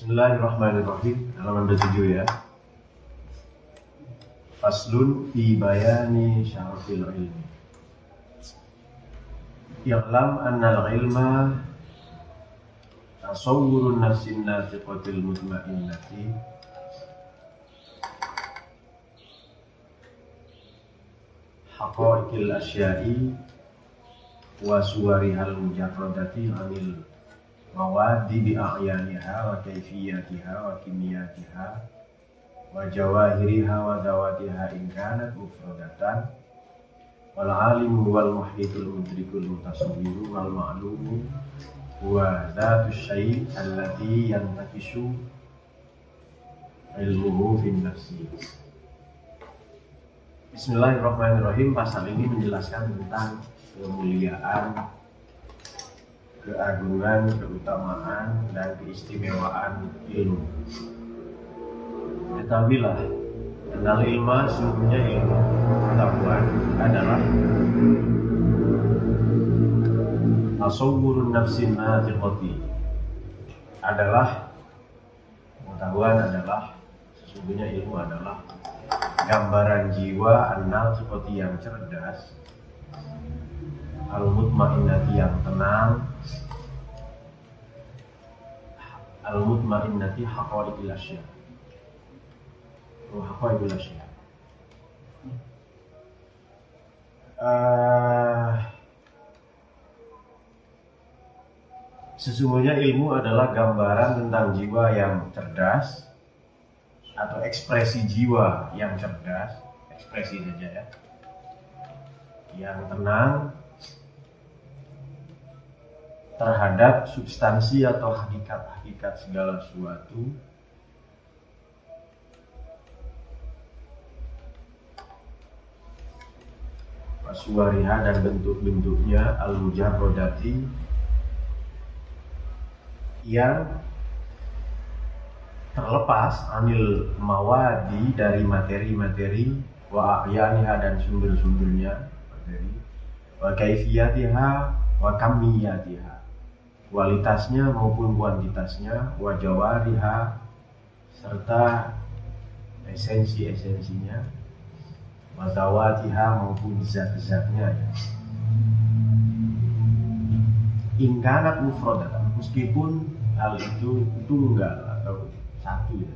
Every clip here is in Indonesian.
Bismillahirrahmanirrahim. Halaman 27 ya. Faslun fi bayani syarafil ilmi I'lam anna al-ilma tasawwurun nafsin natiqatil mutmainnati. Haqaiqil asya'i wa suwarihal mujarradati anil mawadi bi a'yaniha wa kayfiyatiha wa kimiyatiha wa jawahiriha wa dawatiha in kanat mufradatan. Wal alimu wal muhitul mudrikul mutasawwiru wal ma'lumu wa dhatu syai' allati yantakishu ilmuhu fin nafsi. Bismillahirrahmanirrahim. Pasal ini menjelaskan tentang kemuliaan keagungan, keutamaan, dan keistimewaan ilmu. Ketahuilah, kenal ilmu sungguhnya ilmu pengetahuan adalah tasawwurun nafsin natiqati adalah pengetahuan adalah sesungguhnya ilmu adalah gambaran jiwa an-natiqati yang cerdas al-mutmainnati yang tenang al-mutmainnati haqaiqil asya wa haqaiqil asya uh, Sesungguhnya ilmu adalah gambaran tentang jiwa yang cerdas atau ekspresi jiwa yang cerdas, ekspresi saja ya, yang tenang terhadap substansi atau hakikat-hakikat segala sesuatu. Pasuariha dan bentuk-bentuknya al-mujarrodati yang terlepas anil mawadi dari materi-materi wa ahyaniha dan sumber-sumbernya materi wa kaifiyatiha wa kamiyatiha kualitasnya maupun kuantitasnya wajawariha serta esensi-esensinya wadawatiha maupun zat-zatnya ya. ingkanat mufrodatan meskipun hal itu tunggal atau satu ya.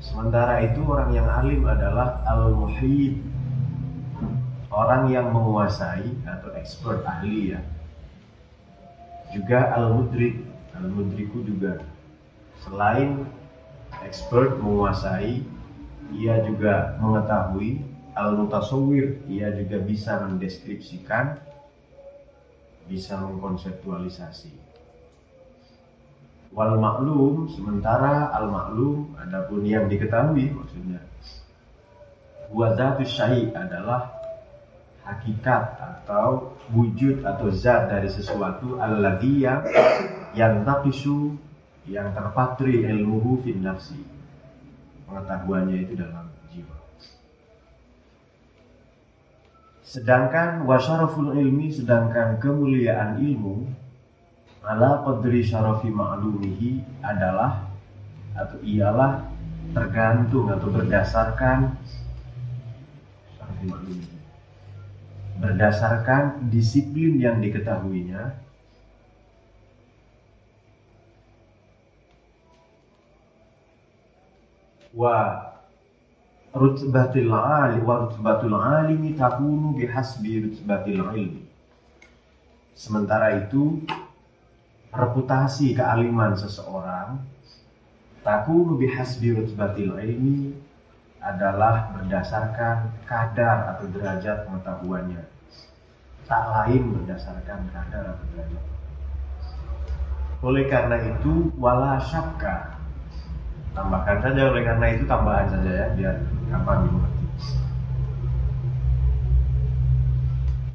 sementara itu orang yang alim adalah al-muhid orang yang menguasai atau expert ahli ya juga al-mudrik al-mudriku juga selain expert menguasai ia juga mengetahui al-mutasawwir. Ia juga bisa mendeskripsikan bisa mengkonseptualisasi. Wal maklum sementara al maklum adapun yang diketahui maksudnya wadatus syai adalah hakikat atau wujud atau zat dari sesuatu alladhi yang yang takisu yang terpatri ilmuhu fin nafsi. Pengetahuannya itu dalam jiwa. Sedangkan wasyaraful ilmi sedangkan kemuliaan ilmu ala qadri syarafi ma'lumihi adalah atau ialah tergantung atau berdasarkan syarafi ma'lumihi berdasarkan disiplin yang diketahuinya wa rutbatil ali wa rutbatul alimi takunu bihasbi rutbatil ilmi. Sementara itu reputasi kealiman seseorang takunu bihasbi rutbatil ilmi adalah berdasarkan kadar atau derajat pengetahuannya. Tak lain berdasarkan kadar atau derajat. Oleh karena itu, wala syakka. Tambahkan saja oleh karena itu tambahan saja ya, biar gampang dimengerti.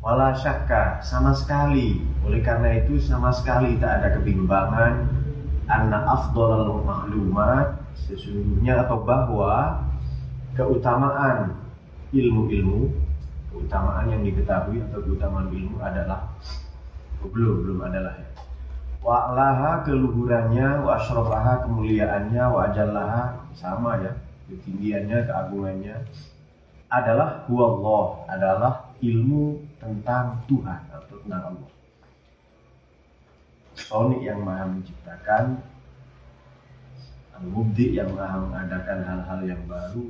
Wala syakka, sama sekali. Oleh karena itu sama sekali tak ada kebimbangan anna afdolal maklumat sesungguhnya atau bahwa keutamaan ilmu-ilmu, keutamaan yang diketahui atau keutamaan ilmu adalah oh, belum belum adalah ya. wa alaha keluhurannya wa asyrafaha kemuliaannya wa ajallaha sama ya ketinggiannya keagungannya adalah huwallah adalah ilmu tentang Tuhan atau tentang Allah Sonic yang maha menciptakan Al-Mubdi yang maha mengadakan hal-hal yang baru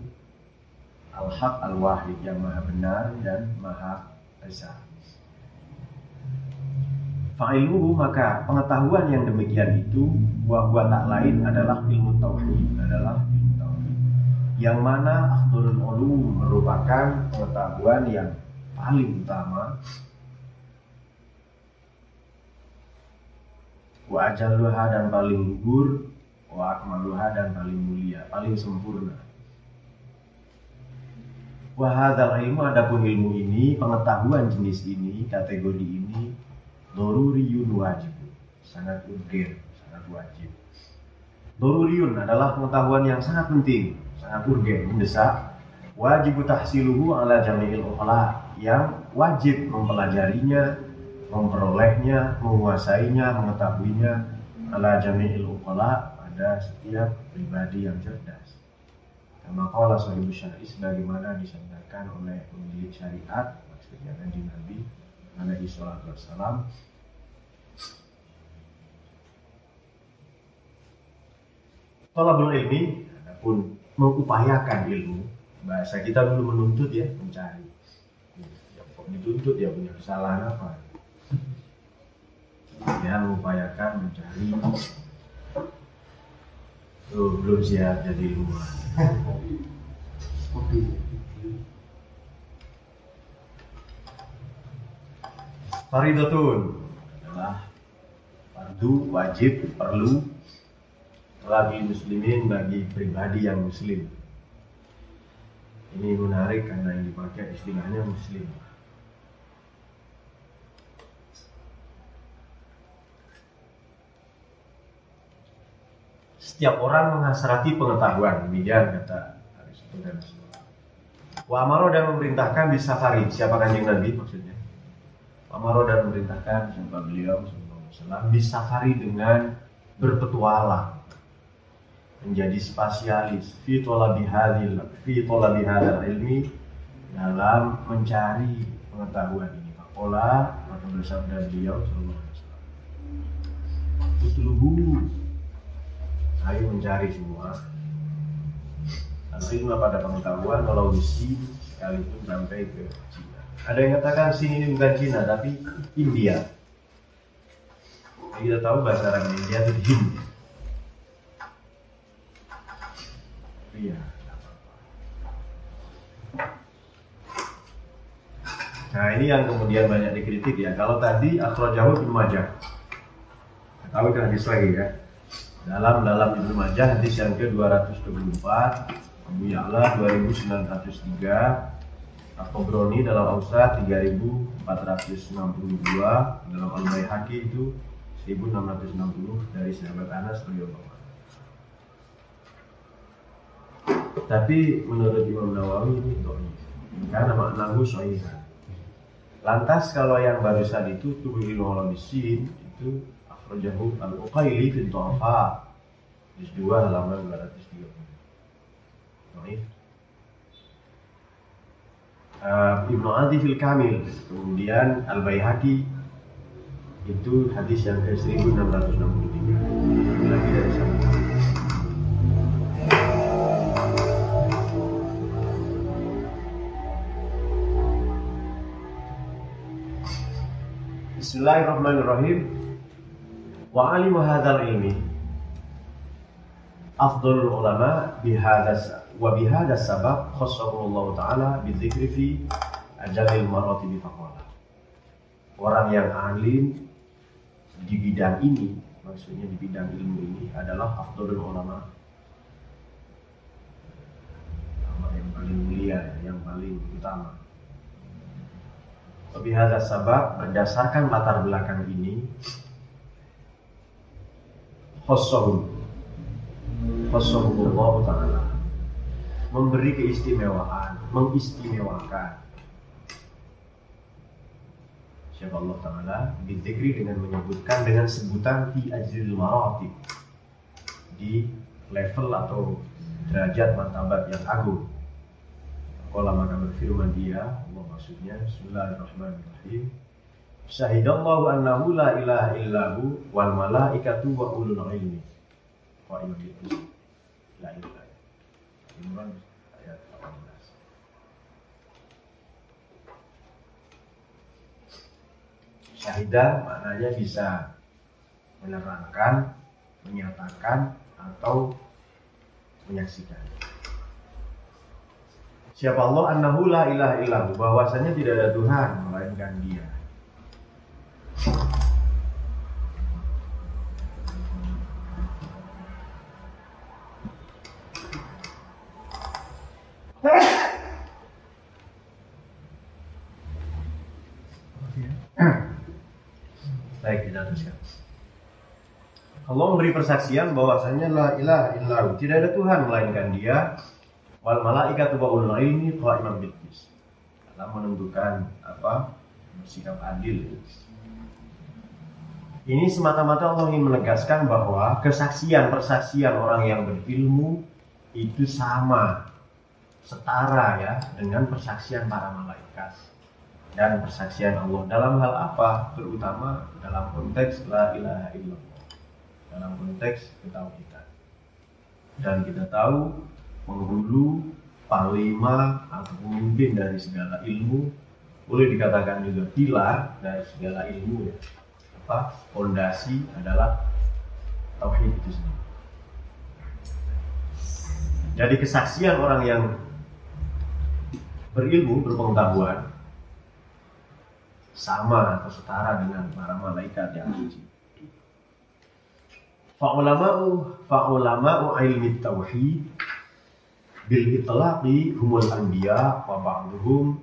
Al-Haq Al-Wahid yang maha benar dan maha esa. Fa'ilmuhu maka pengetahuan yang demikian itu bahwa tak lain adalah ilmu tauhid adalah ilmu tauhid. Yang mana afdalul ulum merupakan pengetahuan yang paling utama. Wa dan paling luhur wa dan paling mulia paling sempurna wa hadzal ilmu adapun ilmu ini pengetahuan jenis ini kategori ini Doruriyun wajib. Sangat urgen, sangat wajib. Doruriyun adalah pengetahuan yang sangat penting Sangat urgen, mendesak. Wajib tahsiluhu ala jami'il ukhala Yang wajib mempelajarinya Memperolehnya, menguasainya, mengetahuinya. Ala jami'il ukhala Pada setiap pribadi yang cerdas Kama qala sahibu syar'i sebagaimana disampaikan oleh pemilik syariat maksudnya Nabi Nabi alaihi salatu wassalam Tolabul ilmi adapun mengupayakan ilmu bahasa kita dulu menuntut ya mencari. Ya, kok dituntut ya punya kesalahan apa? Ya mengupayakan mencari Tuh, belum siap jadi ilmuwan Faridatun. Adalah fardu wajib perlu bagi muslimin bagi pribadi yang muslim. Ini menarik karena yang dipakai istilahnya muslim setiap orang menghasrati pengetahuan. Demikian kata Aristoteles Wa amaro dan memerintahkan di safari. Siapa kanjeng Nabi maksudnya? Amaro dan memerintahkan siapa beliau Sallallahu di safari dengan berpetualang. Menjadi spasialis. Fi tolabi hadil fi ilmi dalam mencari pengetahuan ini. Pakola maka bersabda beliau Sallallahu Alaihi Wasallam ayo mencari semua ilmu pada pengetahuan kalau sini sekalipun sampai ke Cina ada yang katakan sini ini bukan Cina tapi India. Kita tahu bahasa Arab India itu Hind. Iya. Nah ini yang kemudian banyak dikritik ya. Kalau tadi jauh Ibnu Majah. Tahu kan hadis lagi ya. Dalam dalam Ibnu Majah hadis yang ke 224 Abu Ya'la 2903 Al-Qobroni dalam Ausa 3462 dalam Al-Baihaqi itu 1660 dari sahabat Anas radhiyallahu Tapi menurut Imam Nawawi ini dhaif. Karena maknahu sahih. Lantas kalau yang barusan itu tuhil bisin itu akhrajahu al-Uqaili fi Dhafa juz 2 halaman 230. Dhaif uh, Ibnu Adi fil Kamil. Kemudian Al Baihaqi itu hadis yang ke 1663 lagi dari sana Bismillahirrahmanirrahim wa alimu hadzal ilmi afdalul ulama bihadas wa bihada sabab khassahu Allah taala bidzikri fi ajalil marati faqala orang yang alim di bidang ini maksudnya di bidang ilmu ini adalah afdalul ulama. Ulama yang paling mulia yang paling utama. Lebih ada sabab berdasarkan latar belakang ini khassahu Allah taala. Memberi keistimewaan, mengistimewakan. Siapa Allah Ta'ala? Bidikri dengan menyebutkan dengan sebutan Fi ajril maratib. Di level atau derajat martabat yang agung. Kala maka berfirman dia Allah maksudnya Bismillahirrahmanirrahim Syahidallahu annahu la ilaha illahu wal malaikatu wa ulul ilmi. Wa ilmi la ilaha Imran ayat 18. Syahidah maknanya bisa menerangkan, menyatakan atau menyaksikan. Siapa Allah annahu la ilaha illahu bahwasanya tidak ada Tuhan melainkan Dia. Baik, kita teruskan. Allah memberi persaksian bahwasanya la ilaha illahu, tidak ada Tuhan melainkan Dia. Wal malaikatu wa ulul ilmi qa'iman bil Dalam menentukan apa? Sikap adil. Ini semata-mata Allah ingin menegaskan bahwa kesaksian persaksian orang yang berilmu itu sama setara ya dengan persaksian para malaikat dan persaksian Allah dalam hal apa terutama dalam konteks la ilaha illallah dalam konteks ketauhidan dan kita tahu penghulu panglima atau pemimpin dari segala ilmu boleh dikatakan juga pilar dari segala ilmu ya apa fondasi adalah tauhid itu sendiri. Jadi kesaksian orang yang berilmu, berpengetahuan sama atau setara dengan para malaikat yang suci. Fa'ulama'u fa'ulama'u ilmi tauhid. Bil itlaqi humul anbiya wa ba'duhum.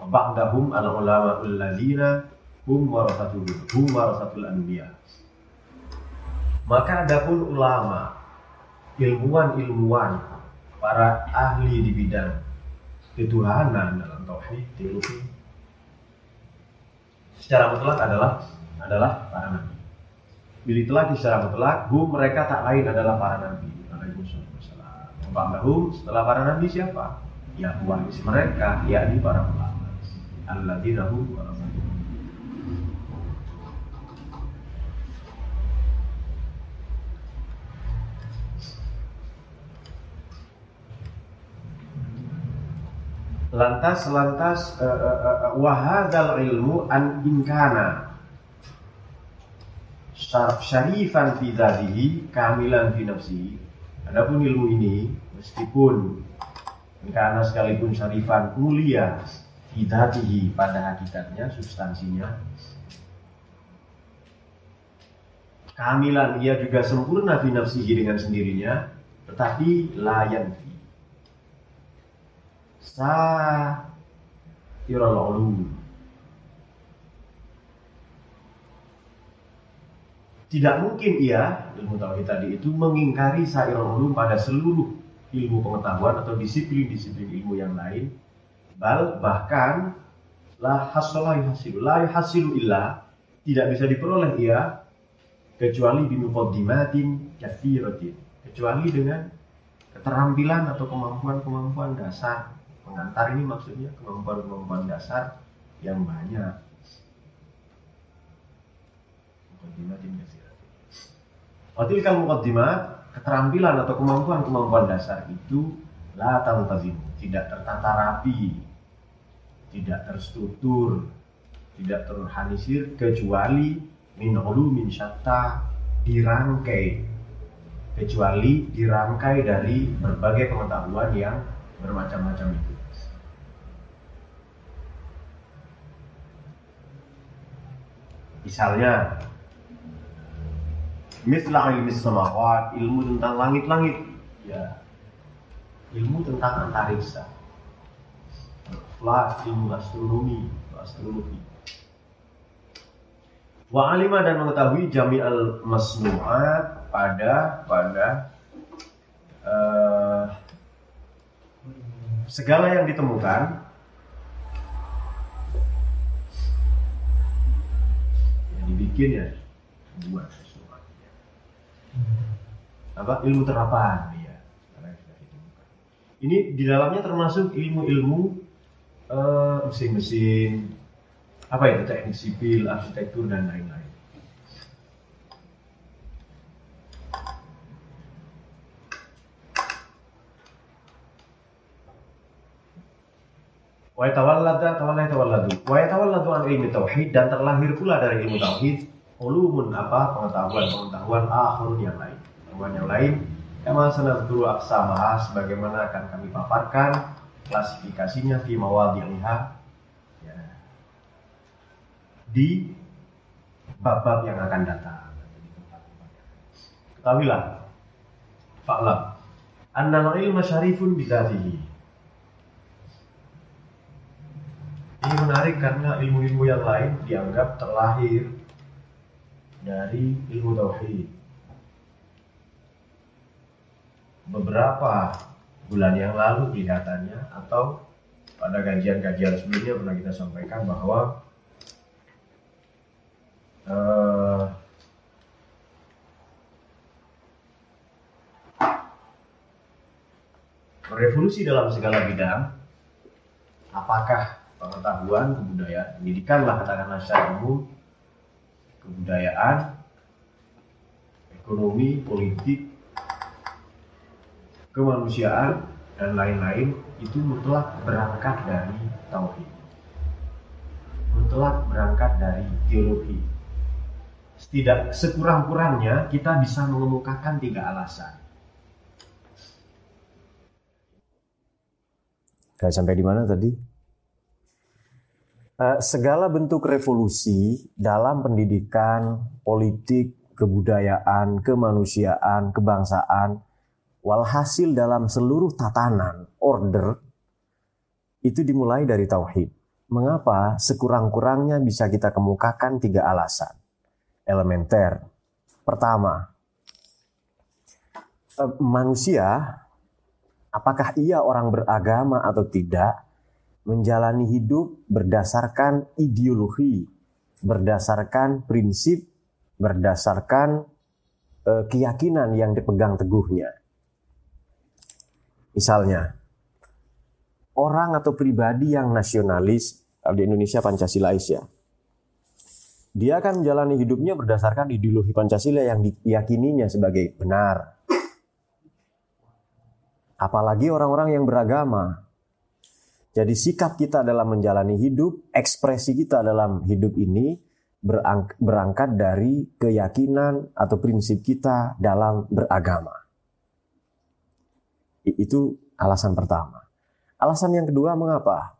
Wa ba'dahum al-ulama'ul ladzina hum warasatul hum warasatul anbiya. Maka adapun ulama ilmuwan-ilmuwan para ahli di bidang ketuhanan dalam tauhid teologi. Secara mutlak adalah adalah para nabi. Bila telah secara mutlak, hum mereka tak lain adalah para nabi. Alaihissalam. setelah para nabi siapa? Ya waris mereka, yakni para ulama. Alladzina hum lantas lantas uh, uh, uh, wahadal ilmu an inkana syarifan fi kamilan fi nafsihi adapun ilmu ini meskipun karena sekalipun syarifan mulia fi pada hakikatnya substansinya kamilan ia juga sempurna fi dengan sendirinya tetapi layan sa ulum tidak mungkin ia ilmu tauhid tadi itu mengingkari sairul ulum pada seluruh ilmu pengetahuan atau disiplin-disiplin ilmu yang lain. Bal bahkan la hasolah hasilu la hasilu illa tidak bisa diperoleh ia kecuali bimuqaddimatin kathiratin kecuali dengan keterampilan atau kemampuan-kemampuan dasar. Pengantar ini maksudnya kemampuan-kemampuan dasar yang banyak. Watil kalau mukaddimat keterampilan atau kemampuan-kemampuan dasar itu la tantazim tidak tertata rapi tidak terstruktur tidak terorganisir kecuali min min syatta dirangkai. Kecuali dirangkai dari berbagai pengetahuan yang bermacam-macam itu. Misalnya Mislah ilmi samawat, ilmu tentang langit-langit. Ya. Ilmu tentang antariksa. Flash, ilmu astronomi, astronomi. Wa alima dan mengetahui jami al masnuat pada pada uh, segala yang ditemukan bikin ya buat. Apa ilmu terapan ya. Ini di dalamnya termasuk ilmu-ilmu uh, mesin-mesin apa itu teknik sipil, arsitektur dan lain-lain. Wa yatawallada tawalla yatawalladu. Wa yatawalladu an ilmi tauhid dan terlahir pula dari ilmu tauhid ulumun apa pengetahuan-pengetahuan akhirun yang lain. Pengetahuan yang lain Kama sanadhkuru aksamaha sebagaimana akan kami paparkan klasifikasinya fi mawadhi'iha ya, di bab-bab yang akan datang. Ketahuilah, fa'lam annal ilma syarifun bidatihi. Ini menarik karena ilmu-ilmu yang lain dianggap terlahir dari ilmu tauhid. Beberapa bulan yang lalu kelihatannya atau pada kajian-kajian sebelumnya pernah kita sampaikan bahwa uh, revolusi dalam segala bidang apakah pengetahuan kebudayaan pendidikan lah katakanlah secara umum kebudayaan ekonomi politik kemanusiaan dan lain-lain itu mutlak berangkat dari tauhid. Mutlak berangkat dari teologi. Setidak sekurang-kurangnya kita bisa mengemukakan tiga alasan. Kayak sampai di mana tadi? Uh, segala bentuk revolusi dalam pendidikan, politik, kebudayaan, kemanusiaan, kebangsaan Walhasil dalam seluruh tatanan, order, itu dimulai dari tauhid. Mengapa sekurang-kurangnya bisa kita kemukakan tiga alasan elementer. Pertama, eh, manusia, apakah ia orang beragama atau tidak, menjalani hidup berdasarkan ideologi, berdasarkan prinsip, berdasarkan eh, keyakinan yang dipegang teguhnya. Misalnya, orang atau pribadi yang nasionalis, di Indonesia Pancasilais ya, dia akan menjalani hidupnya berdasarkan ideologi Pancasila yang diyakininya sebagai benar. Apalagi orang-orang yang beragama. Jadi sikap kita dalam menjalani hidup, ekspresi kita dalam hidup ini berangkat dari keyakinan atau prinsip kita dalam beragama. Itu alasan pertama. Alasan yang kedua mengapa?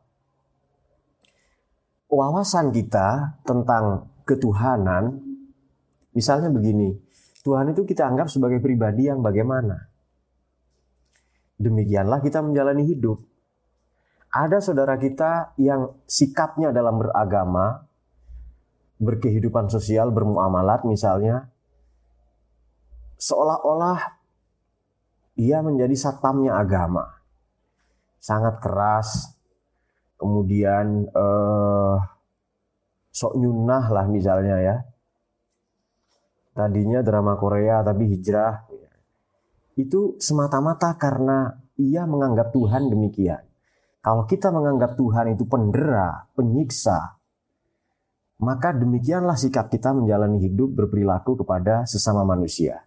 Wawasan kita tentang ketuhanan, misalnya begini, Tuhan itu kita anggap sebagai pribadi yang bagaimana? Demikianlah kita menjalani hidup. Ada saudara kita yang sikapnya dalam beragama, berkehidupan sosial, bermuamalat misalnya, seolah-olah ia menjadi satpamnya agama. Sangat keras, kemudian eh, sok nyunah lah misalnya ya. Tadinya drama Korea tapi hijrah. Itu semata-mata karena ia menganggap Tuhan demikian. Kalau kita menganggap Tuhan itu pendera, penyiksa, maka demikianlah sikap kita menjalani hidup berperilaku kepada sesama manusia.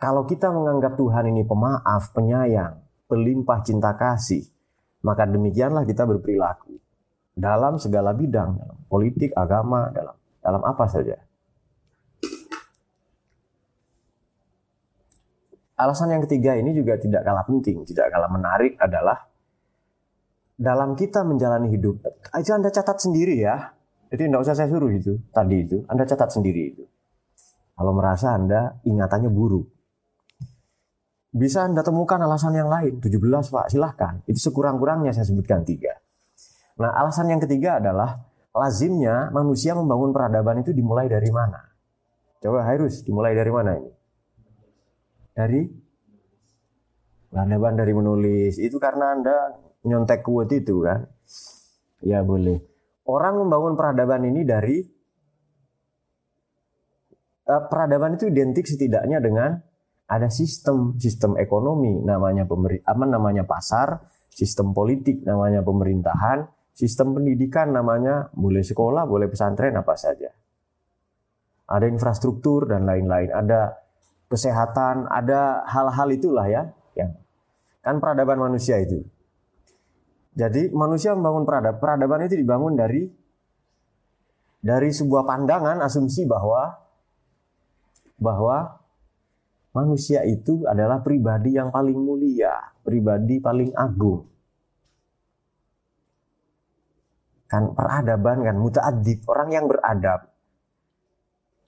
Kalau kita menganggap Tuhan ini pemaaf, penyayang, pelimpah cinta kasih, maka demikianlah kita berperilaku dalam segala bidang, dalam politik, agama, dalam dalam apa saja. Alasan yang ketiga ini juga tidak kalah penting, tidak kalah menarik adalah dalam kita menjalani hidup. Itu Anda catat sendiri ya. Jadi tidak usah saya suruh itu tadi itu. Anda catat sendiri itu. Kalau merasa Anda ingatannya buruk. Bisa Anda temukan alasan yang lain, 17 Pak, silahkan. Itu sekurang-kurangnya saya sebutkan tiga. Nah, alasan yang ketiga adalah lazimnya manusia membangun peradaban itu dimulai dari mana? Coba Harus, dimulai dari mana ini? Dari peradaban dari menulis. Itu karena Anda nyontek quote itu kan? Ya boleh. Orang membangun peradaban ini dari eh, peradaban itu identik setidaknya dengan ada sistem sistem ekonomi namanya pemerintah apa namanya pasar sistem politik namanya pemerintahan sistem pendidikan namanya boleh sekolah boleh pesantren apa saja ada infrastruktur dan lain-lain ada kesehatan ada hal-hal itulah ya yang kan peradaban manusia itu jadi manusia membangun peradaban peradaban itu dibangun dari dari sebuah pandangan asumsi bahwa bahwa manusia itu adalah pribadi yang paling mulia, pribadi paling agung. Kan peradaban kan mutaadib, orang yang beradab.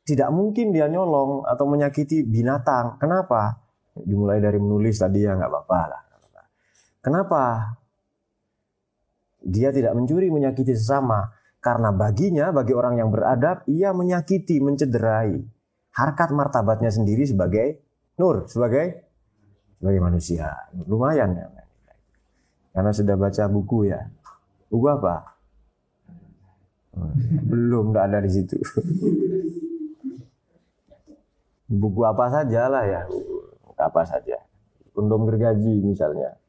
Tidak mungkin dia nyolong atau menyakiti binatang. Kenapa? Dimulai dari menulis tadi ya nggak apa-apa lah. Kenapa? Dia tidak mencuri, menyakiti sesama. Karena baginya, bagi orang yang beradab, ia menyakiti, mencederai harkat martabatnya sendiri sebagai Nur sebagai sebagai manusia. Lumayan ya. Karena sudah baca buku ya. Buku apa? Belum, nggak ada di situ. Buku apa saja lah ya. Apa saja. Kondom gergaji misalnya.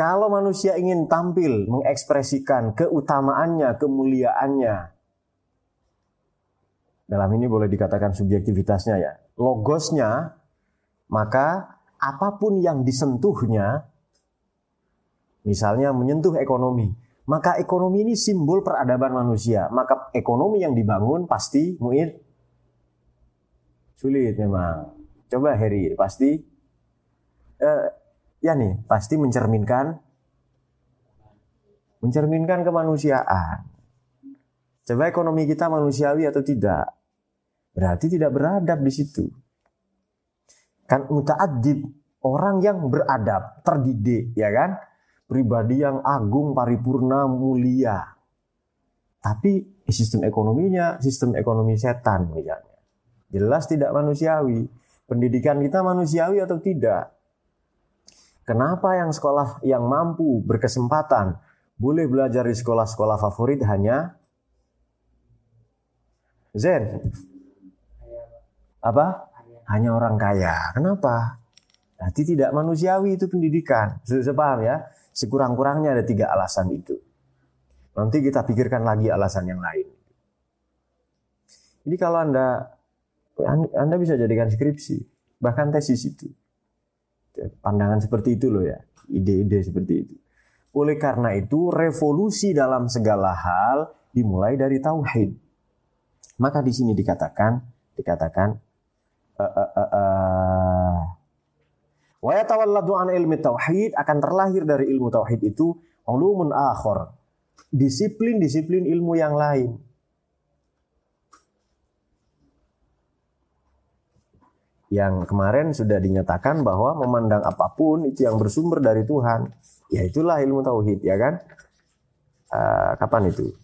Kalau manusia ingin tampil mengekspresikan keutamaannya, kemuliaannya, dalam ini boleh dikatakan subjektivitasnya ya, logosnya, maka apa pun yang disentuhnya, misalnya menyentuh ekonomi, maka ekonomi ini simbol peradaban manusia. Maka ekonomi yang dibangun pasti muid sulit memang. Coba Heri, pasti eh, ya nih, pasti mencerminkan mencerminkan kemanusiaan. Coba ekonomi kita manusiawi atau tidak? Berarti tidak beradab di situ. Kan muta'adib, orang yang beradab, terdidik, ya kan? Pribadi yang agung, paripurna, mulia. Tapi sistem ekonominya, sistem ekonomi setan misalnya. Jelas tidak manusiawi. Pendidikan kita manusiawi atau tidak? Kenapa yang sekolah yang mampu berkesempatan boleh belajar di sekolah-sekolah favorit hanya Zen apa? Hanya orang kaya. Kenapa? Berarti tidak manusiawi itu pendidikan. Sudah paham ya? Sekurang-kurangnya ada tiga alasan itu. Nanti kita pikirkan lagi alasan yang lain. Jadi kalau Anda Anda bisa jadikan skripsi, bahkan tesis itu. Pandangan seperti itu loh ya, ide-ide seperti itu. Oleh karena itu, revolusi dalam segala hal dimulai dari tauhid. Maka di sini dikatakan, dikatakan Wa yatawalladu an ilmi tauhid akan terlahir dari ilmu tauhid itu ulumun akhor. Disiplin-disiplin ilmu yang lain. Yang kemarin sudah dinyatakan bahwa memandang apa pun itu yang bersumber dari Tuhan. Ya itulah ilmu tauhid, ya kan? Uh, kapan itu?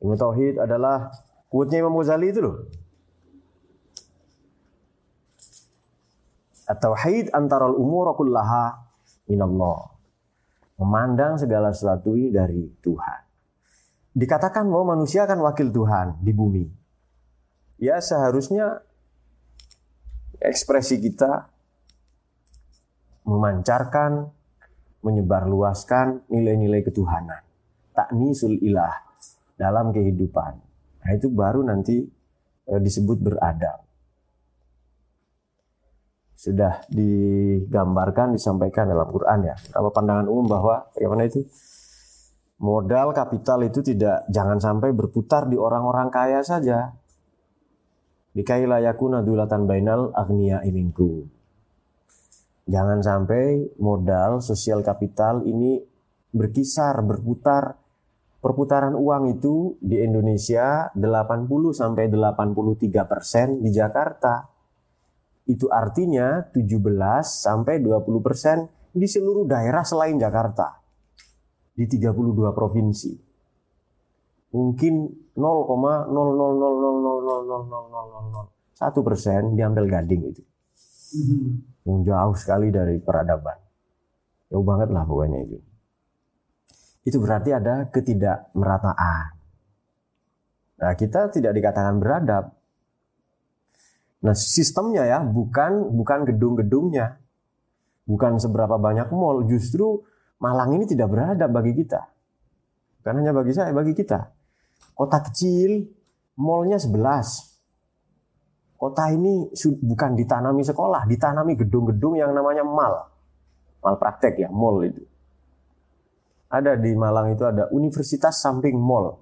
Ilmu tauhid adalah quote Imam Ghazali itu loh. At-tauhid antara umur kullaha minallah. Memandang segala sesuatu dari Tuhan. Dikatakan bahwa manusia kan wakil Tuhan di bumi. Ya seharusnya ekspresi kita memancarkan, menyebarluaskan nilai-nilai ketuhanan. Taknisul ilah dalam kehidupan. Nah itu baru nanti e, disebut beradab sudah digambarkan disampaikan dalam Quran ya. Apa pandangan umum bahwa bagaimana itu modal kapital itu tidak jangan sampai berputar di orang-orang kaya saja. Dikai layakuna dulatan bainal agniya iminku. Jangan sampai modal sosial kapital ini berkisar berputar perputaran uang itu di Indonesia 80 sampai 83 persen di Jakarta itu artinya 17 sampai 20 persen di seluruh daerah selain Jakarta. Di 32 provinsi. Mungkin 0,000000001 persen diambil gading itu. Yang jauh sekali dari peradaban. Jauh banget lah pokoknya itu. Itu berarti ada ketidakmerataan. Nah, kita tidak dikatakan beradab. Nah, sistemnya ya, bukan bukan gedung-gedungnya. Bukan seberapa banyak mall, justru Malang ini tidak beradab bagi kita. Bukan hanya bagi saya, bagi kita. Kota kecil, mallnya 11. Kota ini bukan ditanami sekolah, ditanami gedung-gedung yang namanya mal. Mal praktek ya, mall itu. Ada di Malang itu ada universitas samping mall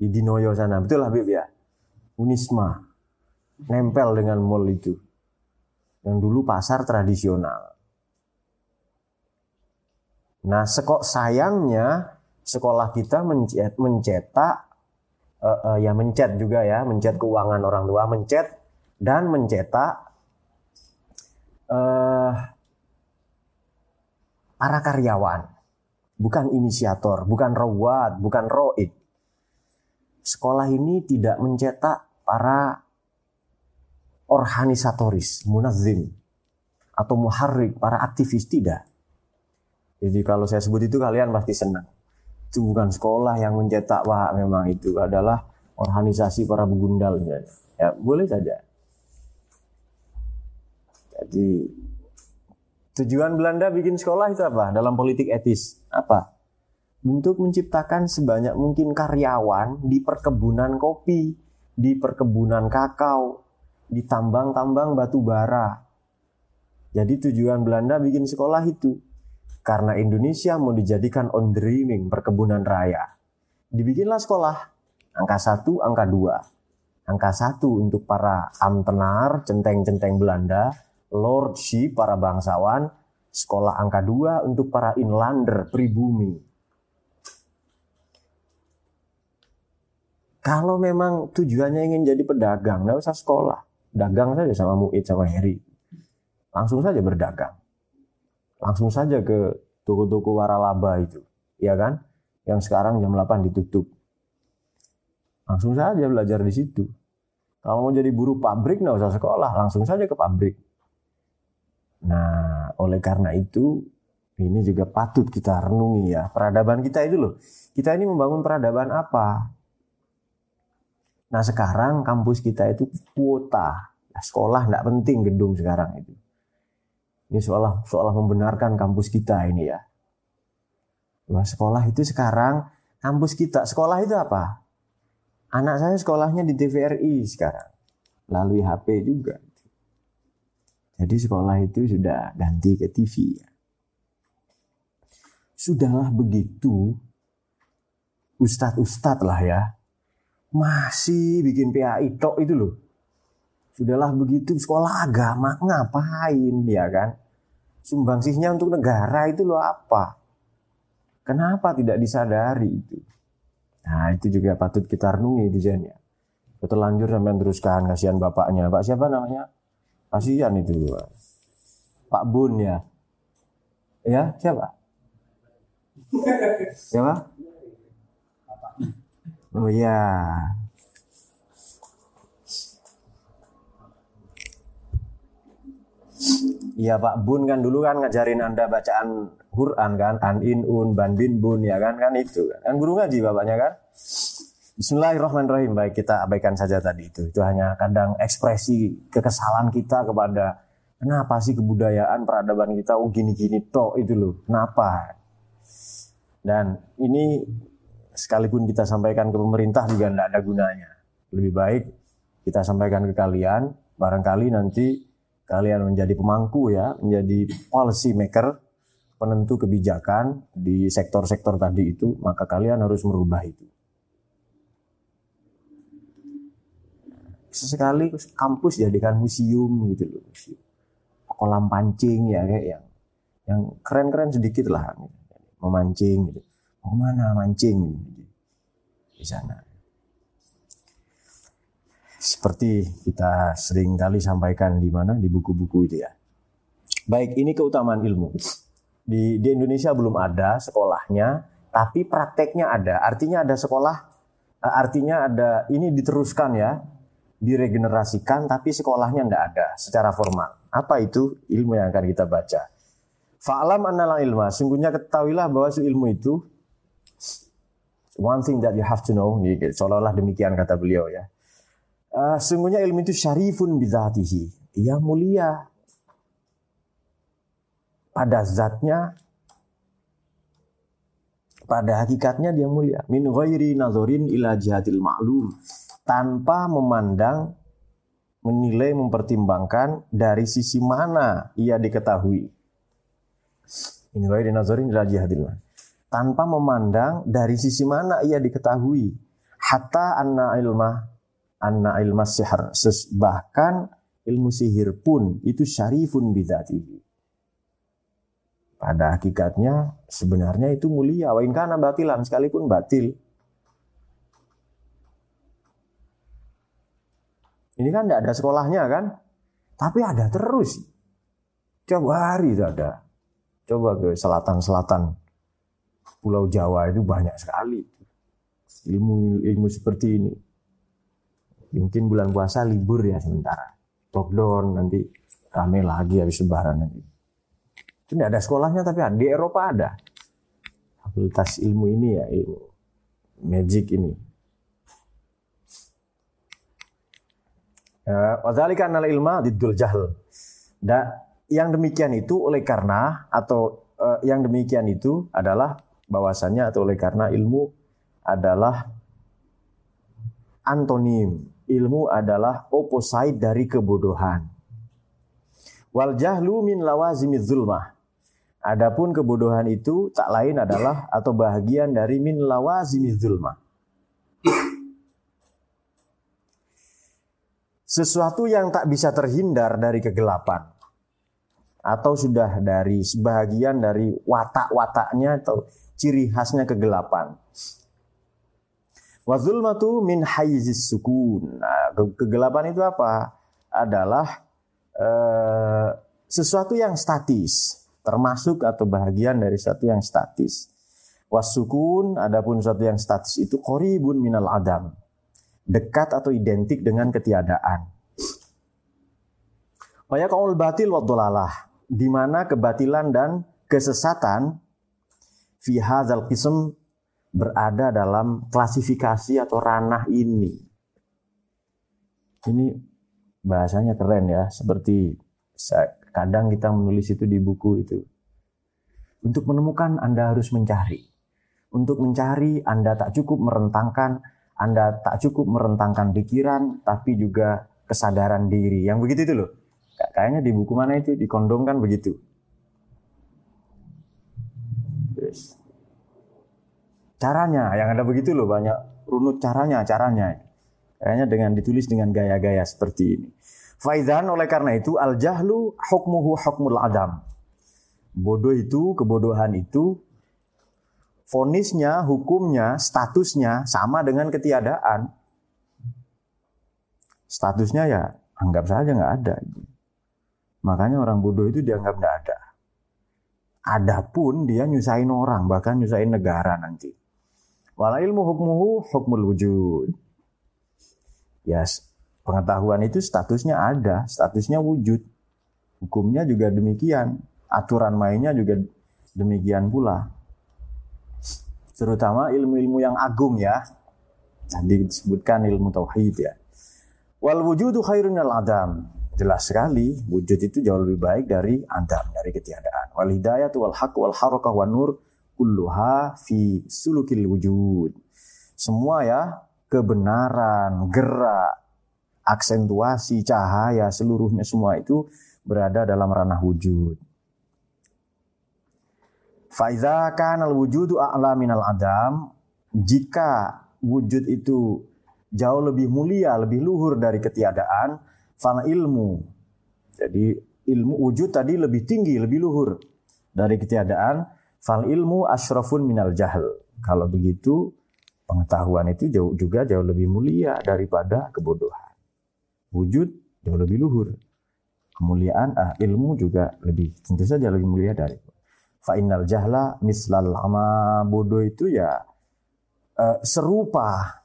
di Dinoyo sana. Betul Habib ya? Unisma. Nempel dengan mall itu. Yang dulu pasar tradisional. Nah, sekok sayangnya sekolah kita mencet, mencetak uh, uh, ya mencet juga ya, mencet keuangan orang tua, mencet dan mencetak uh, para karyawan. Bukan inisiator, bukan rawat, bukan roid sekolah ini tidak mencetak para organisatoris, munazim, atau muharrik, para aktivis, tidak. Jadi kalau saya sebut itu kalian pasti senang. Itu bukan sekolah yang mencetak, wah memang itu adalah organisasi para begundal. Ya, boleh saja. Jadi tujuan Belanda bikin sekolah itu apa? Dalam politik etis. Apa? untuk menciptakan sebanyak mungkin karyawan di perkebunan kopi, di perkebunan kakao, di tambang-tambang batu bara. Jadi tujuan Belanda bikin sekolah itu karena Indonesia mau dijadikan on dreaming perkebunan raya. Dibikinlah sekolah angka satu, angka dua. Angka satu untuk para amtenar, centeng-centeng Belanda, lordship para bangsawan, sekolah angka dua untuk para inlander, pribumi, Kalau memang tujuannya ingin jadi pedagang, nggak usah sekolah. Dagang saja sama Muid sama Heri. Langsung saja berdagang. Langsung saja ke toko-toko waralaba itu. Ya kan? Yang sekarang jam 8 ditutup. Langsung saja belajar di situ. Kalau mau jadi buruh pabrik nggak usah sekolah, langsung saja ke pabrik. Nah, oleh karena itu ini juga patut kita renungi ya. Peradaban kita itu loh. Kita ini membangun peradaban apa? Nah sekarang kampus kita itu kuota. Sekolah tidak penting gedung sekarang itu. Ini seolah seolah membenarkan kampus kita ini ya. Nah, sekolah itu sekarang kampus kita. Sekolah itu apa? Anak saya sekolahnya di TVRI sekarang. Lalu HP juga. Jadi sekolah itu sudah ganti ke TV ya. Sudahlah begitu. Ustadz-ustadz lah ya masih bikin PAI tok itu loh. Sudahlah begitu sekolah agama ngapain ya kan? Sumbangsihnya untuk negara itu loh apa? Kenapa tidak disadari itu? Nah itu juga patut kita renungi itu Jen ya. Terlanjur sampai teruskan kasihan bapaknya. Pak siapa namanya? Kasihan itu. Pak Bun ya. Ya siapa? Siapa? Oh iya. Iya Pak Bun kan dulu kan ngajarin Anda bacaan Quran kan, an in un ban bin bun ya kan kan itu kan. Kan guru ngaji bapaknya kan. Bismillahirrahmanirrahim. Baik kita abaikan saja tadi itu. Itu hanya kadang ekspresi kekesalan kita kepada kenapa sih kebudayaan peradaban kita oh gini-gini toh itu loh. Kenapa? Dan ini sekalipun kita sampaikan ke pemerintah juga tidak ada gunanya. Lebih baik kita sampaikan ke kalian, barangkali nanti kalian menjadi pemangku ya, menjadi policy maker, penentu kebijakan di sektor-sektor tadi itu, maka kalian harus merubah itu. Sesekali kampus jadikan museum gitu loh, museum. kolam pancing ya kayak yang yang keren-keren sedikit lah, memancing gitu mau mana mancing di sana. Seperti kita sering kali sampaikan di mana di buku-buku itu ya. Baik, ini keutamaan ilmu. Di, di Indonesia belum ada sekolahnya, tapi prakteknya ada. Artinya ada sekolah, eh, artinya ada ini diteruskan ya, diregenerasikan, tapi sekolahnya tidak ada secara formal. Apa itu ilmu yang akan kita baca? Fa'lam annala ilma, sungguhnya ketahuilah bahwa ilmu itu one thing that you have to know, seolah-olah demikian kata beliau ya. Uh, sungguhnya ilmu itu syarifun bidzatihi. Ia mulia pada zatnya pada hakikatnya dia mulia. Min ghairi nazorin ila jihatil ma'lum. Tanpa memandang menilai mempertimbangkan dari sisi mana ia diketahui. Min ghairi nazorin ila jihatil tanpa memandang dari sisi mana ia diketahui. Hatta anna ilma anna ilma sihar bahkan ilmu sihir pun itu syarifun bidzatihi pada hakikatnya sebenarnya itu mulia. Wa in kana batilan sekalipun batil. Ini kan tidak ada sekolahnya kan? Tapi ada terus. Coba hari itu ada. Coba ke selatan-selatan Pulau Jawa itu banyak sekali. Ilmu ilmu seperti ini. Mungkin bulan puasa libur ya sementara. Lockdown nanti rame lagi habis lebaran nanti. Tidak ada sekolahnya tapi di Eropa ada. Fakultas ilmu ini ya, ilmu magic ini. Ya, wadzalika annal ilma diddul jahl. Dan yang demikian itu oleh karena atau uh, yang demikian itu adalah bahwasannya atau oleh karena ilmu adalah antonim. Ilmu adalah opposite dari kebodohan. Wal jahlu min lawazimiz zulmah. Adapun kebodohan itu tak lain adalah atau bahagian dari min lawazimi zulma. Sesuatu yang tak bisa terhindar dari kegelapan atau sudah dari sebahagian dari watak-wataknya atau ciri khasnya kegelapan. Wazulmatu min hayzis sukun. Nah, kegelapan itu apa? Adalah uh, sesuatu yang statis termasuk atau bahagian dari satu yang statis. Wasukun, adapun satu yang statis itu koribun minal adam. Dekat atau identik dengan ketiadaan. Waya kaul batil wa Di mana kebatilan dan kesesatan fi hadzal qism berada dalam klasifikasi atau ranah ini. Ini bahasanya keren ya, seperti Kadang kita menulis itu di buku itu. Untuk menemukan Anda harus mencari. Untuk mencari Anda tak cukup merentangkan, Anda tak cukup merentangkan pikiran, tapi juga kesadaran diri. Yang begitu itu loh. Kayaknya di buku mana itu, di kondom kan begitu. Yes. Caranya, yang ada begitu loh, banyak runut caranya, caranya. Kayaknya dengan ditulis dengan gaya-gaya seperti ini. Faizan oleh karena itu al jahlu hukmuhu hukmul adam. Bodoh itu, kebodohan itu fonisnya, hukumnya, statusnya sama dengan ketiadaan. Statusnya ya anggap saja nggak ada. Makanya orang bodoh itu dianggap nggak ada. Adapun dia nyusahin orang, bahkan nyusahin negara nanti. Wala ilmu hukmuhu hukmul wujud. Yes, Pengetahuan itu statusnya ada, statusnya wujud. Hukumnya juga demikian. Aturan mainnya juga demikian pula. Terutama ilmu-ilmu yang agung ya. Tadi disebutkan ilmu tauhid ya. Wal wujudu khairun al adam. Jelas sekali wujud itu jauh lebih baik dari adam, dari ketiadaan. Wal hidayah wal haq wal harakah wan nur kulluha fi sulukil wujud. Semua ya kebenaran, gerak, aksentuasi, cahaya, seluruhnya semua itu berada dalam ranah wujud. Faiza kan al wujudu a'la minal adam. Jika wujud itu jauh lebih mulia, lebih luhur dari ketiadaan, fal ilmu. Jadi ilmu wujud tadi lebih tinggi, lebih luhur dari ketiadaan, fal ilmu asyrafun minal jahl. Kalau begitu, pengetahuan itu jauh juga jauh lebih mulia daripada kebodohan wujud jauh lebih luhur. Kemuliaan ah, ilmu juga lebih tentu saja lebih mulia dari fa innal jahla mislal ama bodoh itu ya uh, serupa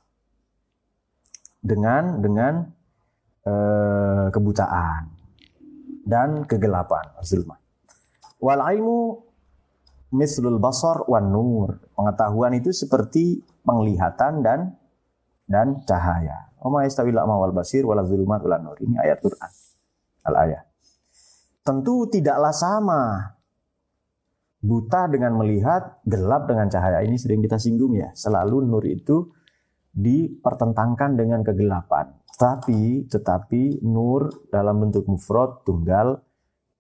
dengan dengan uh, kebutaan dan kegelapan zulma. Wal ilmu mislul basar wan nur. Pengetahuan itu seperti penglihatan dan dan cahaya. Oma yastawil a'ma wal basir wala zulumat wala nur. Ini ayat Quran. Al ayat. Tentu tidaklah sama buta dengan melihat, gelap dengan cahaya. Ini sering kita singgung ya. Selalu nur itu dipertentangkan dengan kegelapan. Tetapi, tetapi nur dalam bentuk mufrad, tunggal,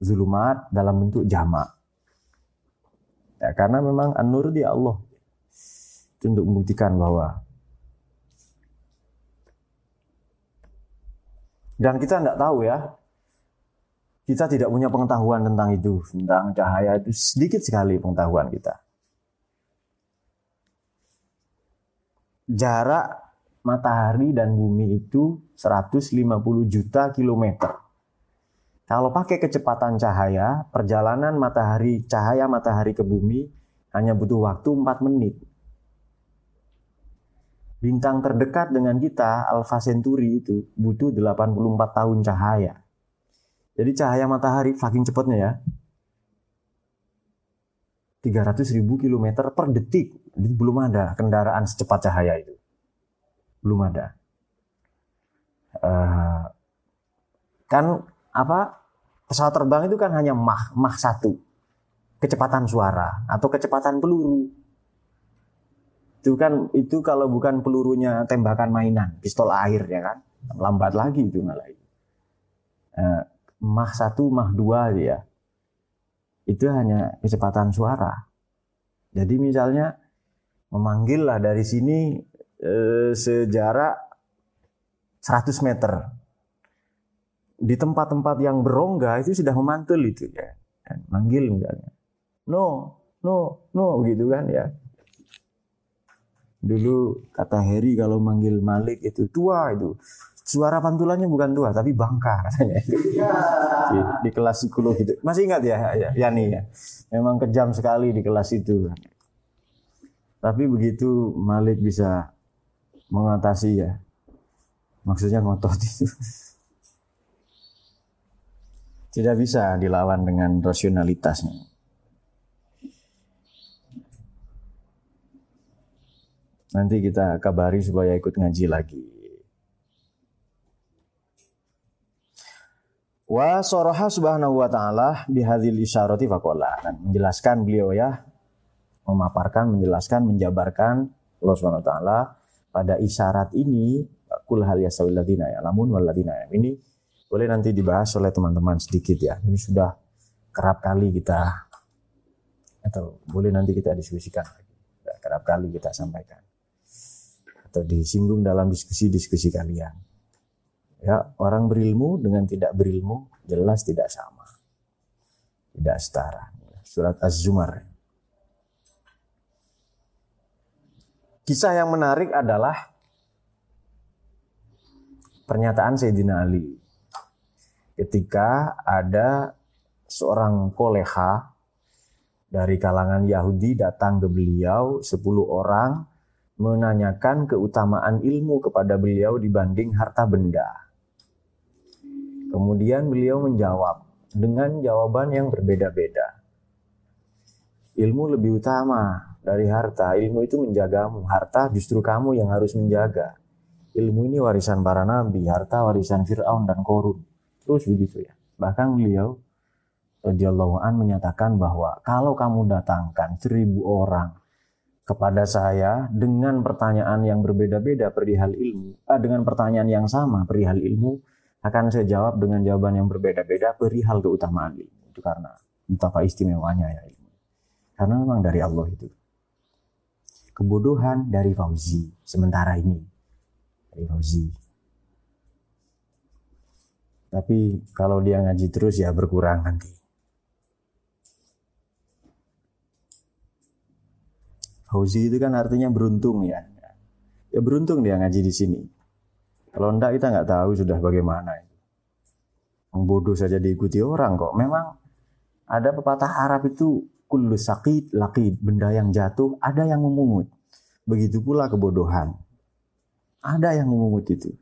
zulumat dalam bentuk jamak. Ya, karena memang an-nur dia Allah. Itu untuk membuktikan bahwa dan kita tidak tahu ya, kita tidak punya pengetahuan tentang itu, tentang cahaya itu sedikit sekali pengetahuan kita. Jarak matahari dan bumi itu 150 juta kilometer. Kalau pakai kecepatan cahaya, perjalanan matahari, cahaya matahari ke bumi hanya butuh waktu 4 menit. Bintang terdekat dengan kita, Alpha Centauri itu butuh 84 tahun cahaya. Jadi cahaya matahari saking cepatnya ya. 300 ribu kilometer per detik. Jadi belum ada kendaraan secepat cahaya itu. Belum ada. Uh, kan apa pesawat terbang itu kan hanya mah mah satu. Kecepatan suara atau kecepatan peluru. Itu kan itu kalau bukan pelurunya tembakan mainan pistol air ya kan? Lambat lagi itu malah uh, mah satu mah dua ya. Itu hanya kecepatan suara. Jadi misalnya memanggil lah dari sini eh, sejarak 100 meter di tempat-tempat yang berongga itu sudah memantul itu ya. Dan manggil misalnya. No, no, no gitu kan ya. Dulu kata Harry kalau manggil Malik itu tua itu. Suara pantulannya bukan tua tapi bangka katanya. Di, di kelas psikologi itu. Masih ingat ya, ya, ya nih ya. Memang kejam sekali di kelas itu. Tapi begitu Malik bisa mengatasi ya. Maksudnya ngotot itu tidak bisa dilawan dengan rasionalitasnya. Nanti kita kabari supaya ikut ngaji lagi. Wa soroha subhanahu wa ta'ala bihadil isyarati faqala. Dan menjelaskan beliau ya, memaparkan, menjelaskan, menjabarkan Allah subhanahu wa ta'ala pada isyarat ini, kul hal yasawil ladina ya, lamun wal ya. Ini boleh nanti dibahas oleh teman-teman sedikit ya. Ini sudah kerap kali kita atau boleh nanti kita diskusikan kerap kali kita sampaikan atau disinggung dalam diskusi-diskusi kalian. Ya, orang berilmu dengan tidak berilmu jelas tidak sama. Tidak setara. Surat Az-Zumar. Kisah yang menarik adalah pernyataan Sayyidina Ali ketika ada seorang koleha dari kalangan Yahudi datang ke beliau, 10 orang menanyakan keutamaan ilmu kepada beliau dibanding harta benda. Kemudian beliau menjawab dengan jawaban yang berbeda-beda. Ilmu lebih utama dari harta. Ilmu itu menjagamu. Harta justru kamu yang harus menjaga. Ilmu ini warisan para nabi, harta warisan Fir'aun dan Korun. Terus begitu ya. Bahkan beliau radhiyallahu an menyatakan bahwa kalau kamu datangkan seribu orang kepada saya dengan pertanyaan yang berbeda-beda perihal ilmu, eh, dengan pertanyaan yang sama perihal ilmu, akan saya jawab dengan jawaban yang berbeda-beda perihal keutamaan ilmu. Itu karena betapa istimewanya ya ilmu. Karena memang dari Allah itu. Kebodohan dari Fauzi sementara ini. Dari Fauzi tapi kalau dia ngaji terus ya berkurang nanti. Fauzi itu kan artinya beruntung ya. Ya beruntung dia ngaji di sini. Kalau enggak kita nggak tahu sudah bagaimana. Yang bodoh saja diikuti orang kok. Memang ada pepatah Arab itu kullu sakit laki benda yang jatuh ada yang memungut. Begitu pula kebodohan. Ada yang memungut itu.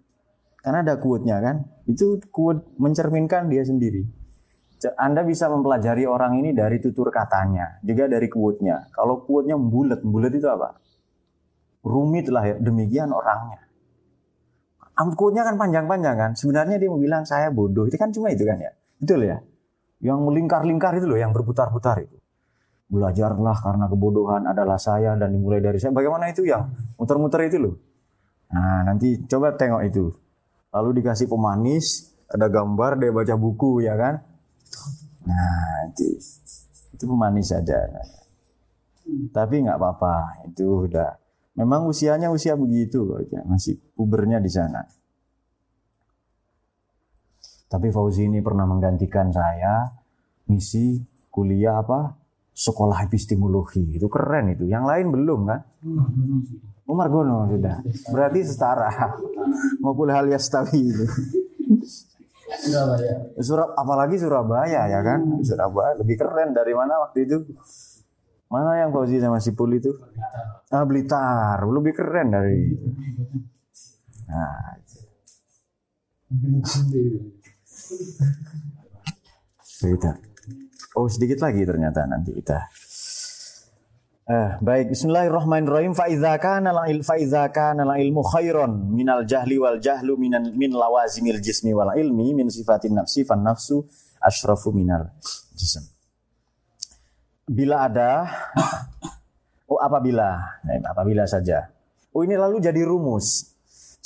Karena ada kuatnya kan. Itu kuat mencerminkan dia sendiri. Anda bisa mempelajari orang ini dari tutur katanya, juga dari quote-nya. Kalau quote-nya bulat, bulat itu apa? Rumit lah ya, demikian orangnya. Quote-nya kan panjang-panjang kan. Sebenarnya dia mau bilang saya bodoh, itu kan cuma itu kan ya. Betul ya? Yang melingkar-lingkar itu loh, yang berputar-putar itu. Belajarlah karena kebodohan adalah saya dan dimulai dari saya. Bagaimana itu yang muter-muter itu loh? Nah, nanti coba tengok itu. Lalu dikasih pemanis, ada gambar, dia baca buku ya kan? Nah, itu, itu pemanis saja. Tapi nggak apa-apa, itu udah. Memang usianya usia begitu, masih pubernya di sana. Tapi Fauzi ini pernah menggantikan saya misi kuliah apa? Sekolah epistemologi. Itu keren itu. Yang lain belum kan? Umar Gono sudah. Berarti setara. Mau kuliah alias tawi itu. Surabaya. Surab, apalagi Surabaya ya kan? Surabaya lebih keren dari mana waktu itu? Mana yang Fauzi sama Sipul itu? Ah, Blitar. Lebih keren dari itu. Nah, Cerita. Oh sedikit lagi ternyata nanti kita. Eh, baik, Bismillahirrahmanirrahim. Fa idza kana la il fa idza kana la ilmu khairon minal jahli wal jahlu minan min lawazimil jismi wal ilmi min sifatin nafsi fan nafsu asyrafu minal jism. Bila ada oh apabila, nah, apabila saja. Oh ini lalu jadi rumus.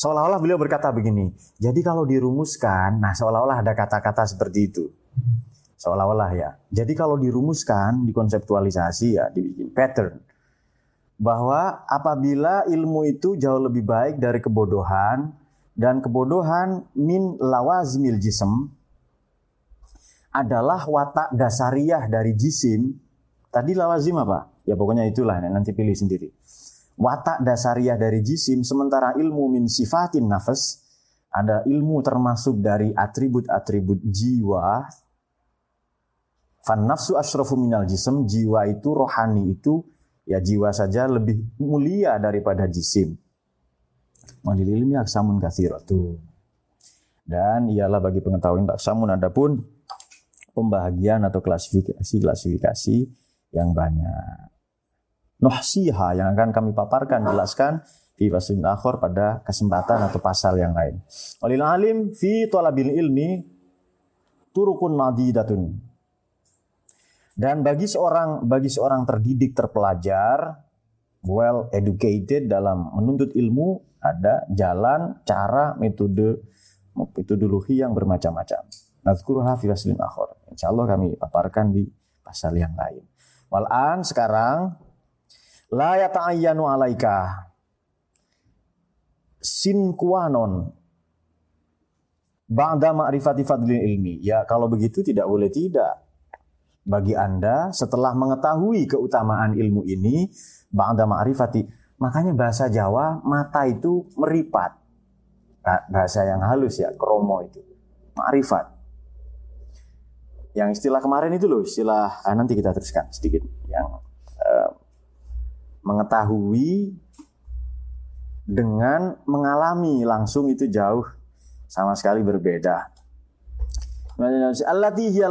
Seolah-olah beliau berkata begini. Jadi kalau dirumuskan, nah seolah-olah ada kata-kata seperti itu. Seolah-olah ya. Jadi kalau dirumuskan, dikonseptualisasi ya, dibikin pattern. Bahwa apabila ilmu itu jauh lebih baik dari kebodohan, dan kebodohan min lawazimil jism, adalah watak dasariah dari jisim. Tadi lawazim apa? Ya pokoknya itulah, nanti pilih sendiri watak dasariah dari jisim, sementara ilmu min sifatin nafas, ada ilmu termasuk dari atribut-atribut jiwa. Fan nafsu asyrafu minal jism, jiwa itu rohani itu, ya jiwa saja lebih mulia daripada jisim. Walil ilmi aksamun kathiratu. Dan ialah bagi pengetahuan aksamun adapun pembahagian atau klasifikasi-klasifikasi yang banyak nuhsiha yang akan kami paparkan jelaskan di faslin akhir pada kesempatan atau pasal yang lain. Walil alim fi talabil ilmi turukun madidatun. Dan bagi seorang bagi seorang terdidik terpelajar well educated dalam menuntut ilmu ada jalan, cara, metode metodologi yang bermacam-macam. Nazkuruha fi faslin akhir. Insyaallah kami paparkan di pasal yang lain. Walan sekarang La yata'ayyanu alaika sin kuanon ba'da ma'rifati fadlil ilmi. Ya kalau begitu tidak boleh tidak. Bagi Anda setelah mengetahui keutamaan ilmu ini ba'da ma'rifati. Makanya bahasa Jawa mata itu meripat. Bahasa yang halus ya, kromo itu. Ma'rifat. Yang istilah kemarin itu loh, istilah ah, nanti kita teruskan sedikit yang uh, mengetahui dengan mengalami langsung itu jauh sama sekali berbeda. Allati hiya.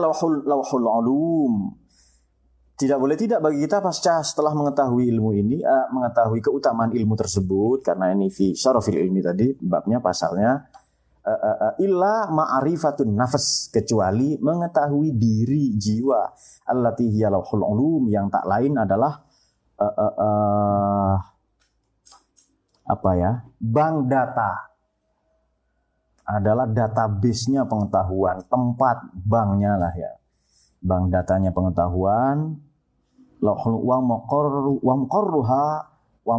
Tidak boleh tidak bagi kita pasca setelah mengetahui ilmu ini, uh, mengetahui keutamaan ilmu tersebut. Karena ini fi syarafil ilmi tadi babnya pasalnya. Uh, uh, uh, illa ma'rifatun nafas. Kecuali mengetahui diri jiwa. Allati hiya yang tak lain adalah uh, uh, uh, apa ya? Bank data adalah database-nya pengetahuan tempat banknya lah ya. Bank datanya pengetahuan wa wa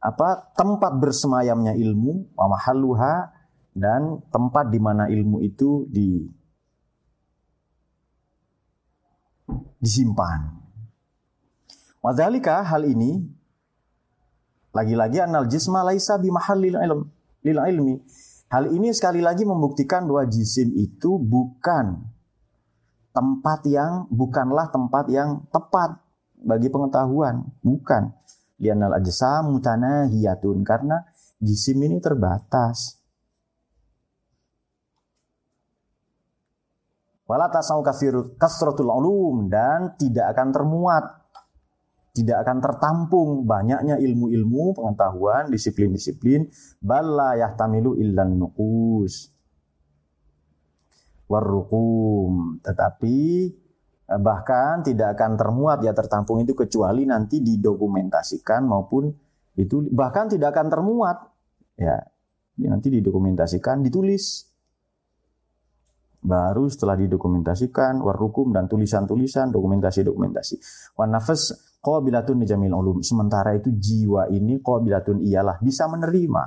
apa? Tempat bersemayamnya ilmu wa dan tempat di mana ilmu itu di disimpan. Wadhalika hal ini lagi-lagi anal jisma laisa bimahallil lil ilmi. Hal ini sekali lagi membuktikan bahwa jisim itu bukan tempat yang bukanlah tempat yang tepat bagi pengetahuan, bukan. Lianal ajsam mutanahiyatun karena jisim ini terbatas. Wala tasau kasratul ulum dan tidak akan termuat tidak akan tertampung banyaknya ilmu-ilmu, pengetahuan, disiplin-disiplin, balla yahtamilu illan nuqus warrukum. Tetapi eh, bahkan tidak akan termuat ya tertampung itu kecuali nanti didokumentasikan maupun itu bahkan tidak akan termuat. Ya nanti didokumentasikan ditulis. Baru setelah didokumentasikan warrukum dan tulisan-tulisan dokumentasi-dokumentasi. Wan nafas qabilatun jamil ulum. Sementara itu jiwa ini qabilatun ialah bisa menerima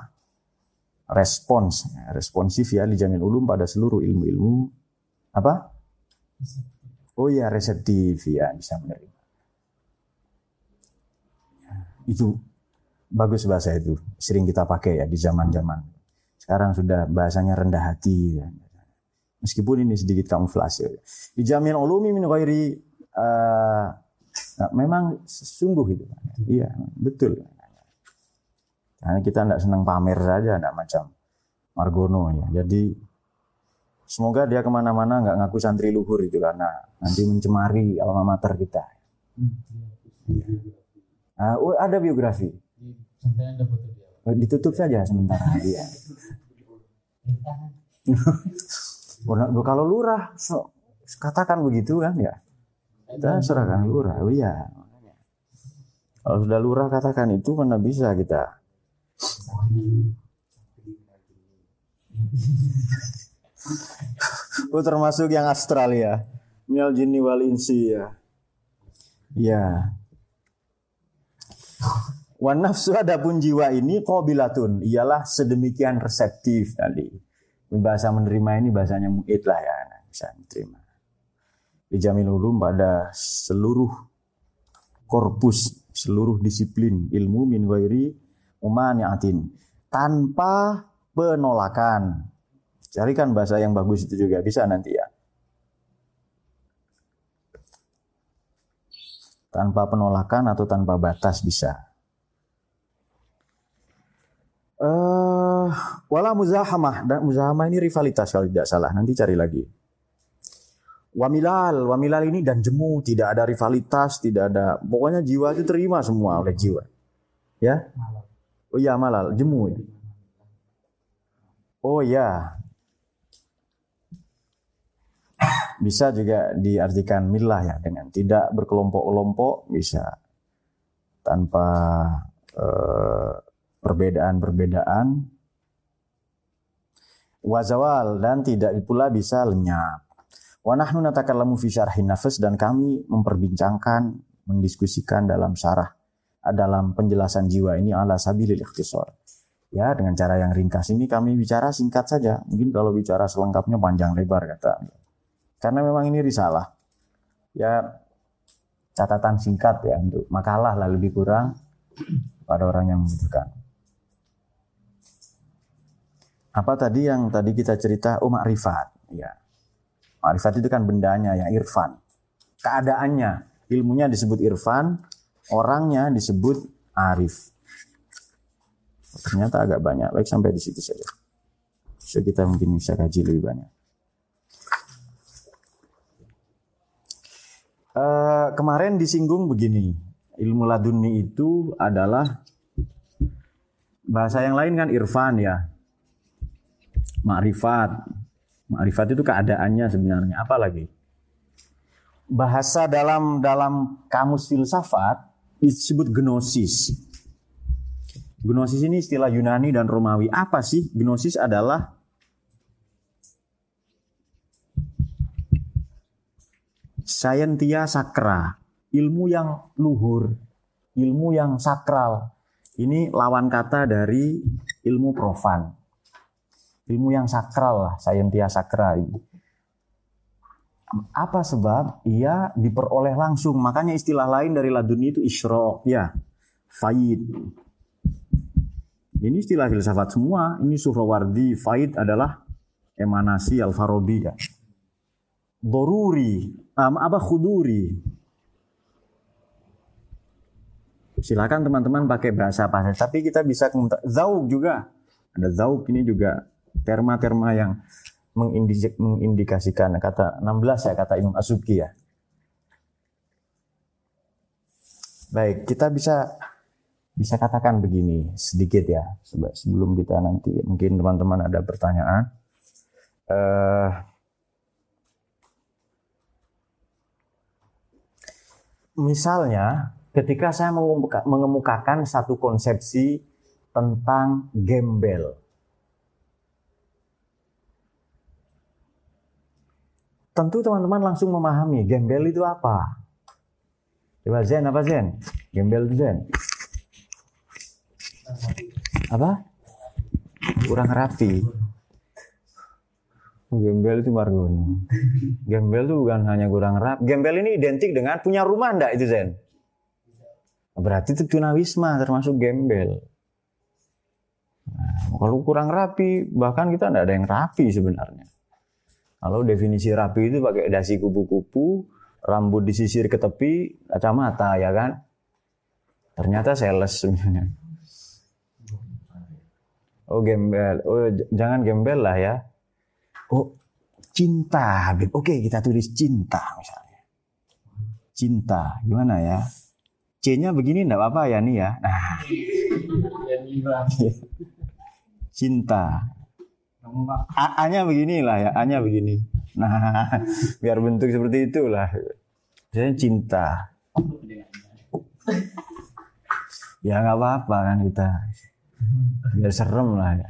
respons responsif ya li jamil ulum pada seluruh ilmu-ilmu apa? Oh ya reseptif ya bisa menerima. Itu bagus bahasa itu sering kita pakai ya di zaman-zaman. Sekarang sudah bahasanya rendah hati. Meskipun ini sedikit kamuflase. Di jamin ulumi min ghairi uh, Nah, memang sungguh itu. Iya, betul. Karena kita tidak senang pamer saja, tidak macam Margono ya. Jadi semoga dia ke mana-mana nggak ngaku santri luhur itu karena nanti mencemari alma mater kita. Iya. Oh, ada biografi. Oh, ditutup saja sementara dia. kalau lurah so, katakan begitu kan ya kita serahkan lurah. Oh iya. Kalau sudah lurah katakan itu mana bisa kita. oh termasuk yang Australia. Mial jinni wal insi ya. Ya. Wan nafsu adapun jiwa ini qabilatun ialah sedemikian reseptif tadi. Bahasa menerima ini bahasanya mu'id lah ya, bisa menerima dijamin ulum pada seluruh korpus, seluruh disiplin ilmu min ghairi umaniatin tanpa penolakan. Carikan bahasa yang bagus itu juga bisa nanti ya. Tanpa penolakan atau tanpa batas bisa. Uh, wala muzahamah dan muzahamah ini rivalitas kalau tidak salah. Nanti cari lagi. Wamilal, wamilal ini dan jemu, tidak ada rivalitas, tidak ada, pokoknya jiwa itu terima semua oleh jiwa. Ya? Oh iya malal, jemu. Oh ya. Bisa juga diartikan milah ya dengan tidak berkelompok-kelompok bisa tanpa eh, perbedaan-perbedaan. Wazawal dan tidak pula bisa lenyap. Wa nahnu natakallamu fi syarhin nafas dan kami memperbincangkan, mendiskusikan dalam syarah dalam penjelasan jiwa ini ala sabilil ikhtisar. Ya, dengan cara yang ringkas ini kami bicara singkat saja. Mungkin kalau bicara selengkapnya panjang lebar kata. Karena memang ini risalah. Ya, catatan singkat ya untuk makalah lah lebih kurang pada orang yang membutuhkan. Apa tadi yang tadi kita cerita? Oh, makrifat. Ya, Ma'rifat itu kan bendanya yang irfan. Keadaannya, ilmunya disebut irfan, orangnya disebut arif. Ternyata agak banyak. Baik sampai di situ saja. So kita mungkin bisa kaji lebih banyak. Uh, kemarin disinggung begini, ilmu laduni itu adalah bahasa yang lain kan irfan ya, ma'rifat, Ma'rifat itu keadaannya sebenarnya. Apa lagi? Bahasa dalam dalam kamus filsafat disebut gnosis. Gnosis ini istilah Yunani dan Romawi. Apa sih? Gnosis adalah Scientia sakra, ilmu yang luhur, ilmu yang sakral. Ini lawan kata dari ilmu profan ilmu yang sakral lah, sayentia sakra ini. Apa sebab? Ia diperoleh langsung. Makanya istilah lain dari laduni itu isyrok, ya, faid. Ini istilah filsafat semua. Ini Suhrawardi, faid adalah emanasi al-farabi ya. Doruri, um, apa khuduri. Silakan teman-teman pakai bahasa apa tapi kita bisa zauk juga. Ada zauk ini juga terma-terma yang mengindikasikan kata 16 ya kata Imam Asyubki ya. Baik, kita bisa bisa katakan begini sedikit ya sebelum kita nanti mungkin teman-teman ada pertanyaan. Uh, misalnya ketika saya mengemukakan satu konsepsi tentang gembel. Tentu teman-teman langsung memahami gembel itu apa. Coba Zen apa Zen? Gembel itu Zen. Apa? Kurang rapi. Gembel itu margono. Gembel itu bukan hanya kurang rapi. Gembel ini identik dengan punya rumah ndak itu Zen? Berarti itu tunawisma termasuk gembel. Nah, kalau kurang rapi, bahkan kita tidak ada yang rapi sebenarnya. Kalau definisi rapi itu pakai dasi kupu-kupu, rambut disisir ke tepi, kacamata ya kan? Ternyata sales sebenarnya. Oh gembel, oh jangan gembel lah ya. Oh cinta, Oke kita tulis cinta misalnya. Cinta, gimana ya? C-nya begini enggak apa-apa ya nih ya. Nah. cinta. A-nya beginilah ya, A-nya begini. Nah, biar bentuk seperti itulah. Saya cinta. Ya nggak apa-apa kan kita. Biar serem lah ya.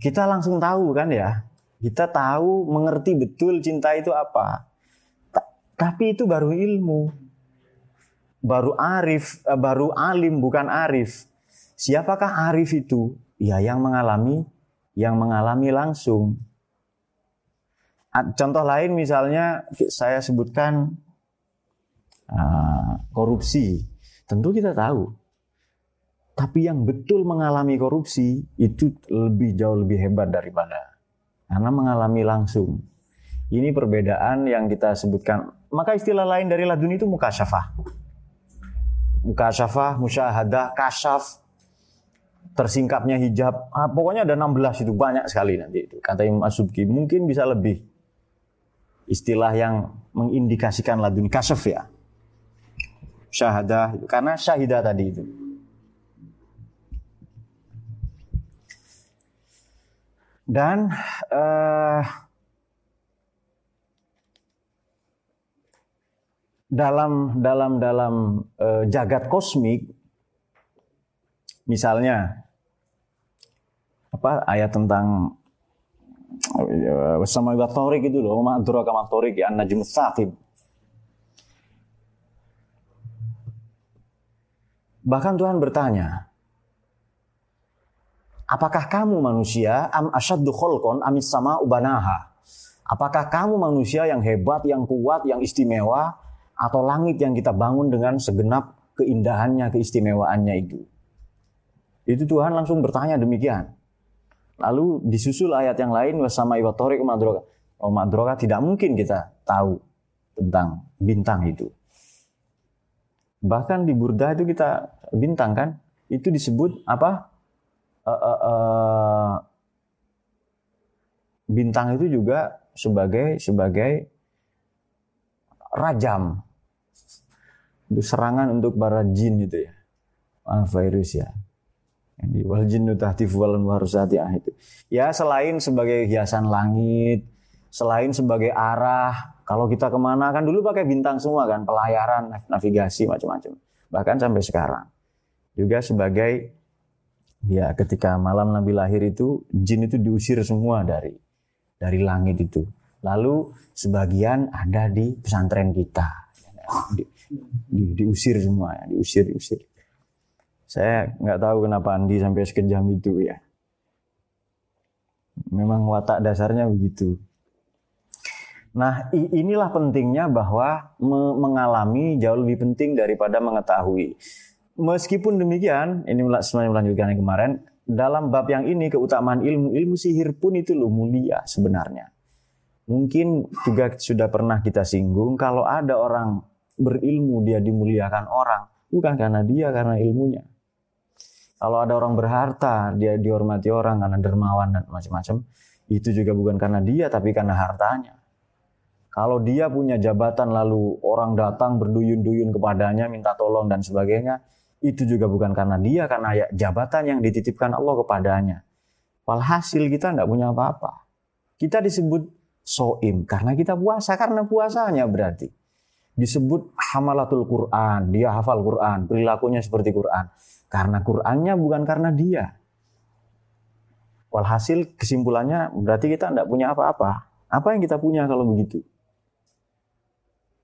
Kita langsung tahu kan ya. Kita tahu, mengerti betul cinta itu apa. Tapi itu baru ilmu. Baru arif, eh, baru alim bukan arif. Siapakah arif itu? Ya yang mengalami yang mengalami langsung. Contoh lain misalnya saya sebutkan uh, korupsi. Tentu kita tahu. Tapi yang betul mengalami korupsi itu lebih jauh lebih hebat daripada karena mengalami langsung. Ini perbedaan yang kita sebutkan. Maka istilah lain dari ladun itu mukasyafah. Mukasyafah, musyahadah, kasyaf, tersingkapnya hijab. Ah, pokoknya ada 16 itu banyak sekali nanti itu. Kata Imam Asubki mungkin bisa lebih. Istilah yang mengindikasikan ladun kasaf ya. Syahadah karena syahidah tadi itu. Dan uh, dalam dalam dalam uh, jagat kosmik misalnya apa ayat tentang bersama ibat torik itu loh, ma adraka ma torik ya najm tsaqib. Bahkan Tuhan bertanya, Apakah kamu manusia am asyaddu khalqan amis sama ubanaha? Apakah kamu manusia yang hebat, yang kuat, yang istimewa atau langit yang kita bangun dengan segenap keindahannya, keistimewaannya itu? Itu Tuhan langsung bertanya demikian. Lalu disusul ayat yang lain bersama iwatorik madroka. Oh madroka tidak mungkin kita tahu tentang bintang itu. Bahkan di Burda itu kita bintang kan, itu disebut apa? Uh, uh, uh, bintang itu juga sebagai sebagai rajam untuk serangan untuk para jin itu ya, virus ya wal jinnu tahtif wal ah itu. Ya selain sebagai hiasan langit, selain sebagai arah, kalau kita ke mana kan dulu pakai bintang semua kan, pelayaran, navigasi macam-macam. Bahkan sampai sekarang. Juga sebagai ya ketika malam Nabi lahir itu jin itu diusir semua dari dari langit itu. Lalu sebagian ada di pesantren kita. Di, di, diusir semua ya, diusir diusir. Saya nggak tahu kenapa Andi sampai sekejam itu ya. Memang watak dasarnya begitu. Nah, inilah pentingnya bahwa mengalami jauh lebih penting daripada mengetahui. Meskipun demikian, ini semuanya melanjutkan yang kemarin, dalam bab yang ini keutamaan ilmu, ilmu sihir pun itu loh mulia sebenarnya. Mungkin juga sudah pernah kita singgung, kalau ada orang berilmu dia dimuliakan orang, bukan karena dia, karena ilmunya. Kalau ada orang berharta, dia dihormati orang karena dermawan dan macam-macam. itu juga bukan karena dia tapi karena hartanya. Kalau dia punya jabatan lalu orang datang berduyun-duyun kepadanya minta tolong dan sebagainya, itu juga bukan karena dia karena ya jabatan yang dititipkan Allah kepadanya. Walhasil kita tidak punya apa-apa. Kita disebut soim karena kita puasa karena puasanya berarti disebut hamalatul Quran, dia hafal Quran, perilakunya seperti Quran. Karena Qurannya bukan karena dia. Walhasil kesimpulannya berarti kita tidak punya apa-apa. Apa yang kita punya kalau begitu?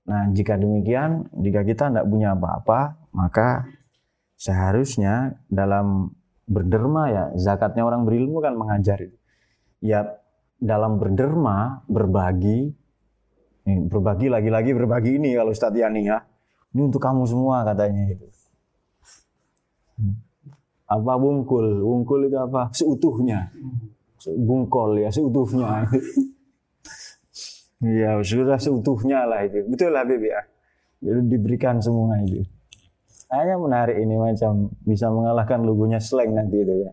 Nah, jika demikian, jika kita tidak punya apa-apa, maka seharusnya dalam berderma ya, zakatnya orang berilmu kan mengajar itu. Ya, dalam berderma, berbagi, berbagi lagi-lagi berbagi ini kalau Ustadz Yani ya. Ini untuk kamu semua katanya itu. Apa bungkul? Bungkul itu apa? Seutuhnya. Bungkol ya, seutuhnya. Iya, sudah seutuhnya lah itu. Betul lah Habib ya. Jadi diberikan semua itu. Hanya menarik ini macam bisa mengalahkan logonya slang nanti itu ya.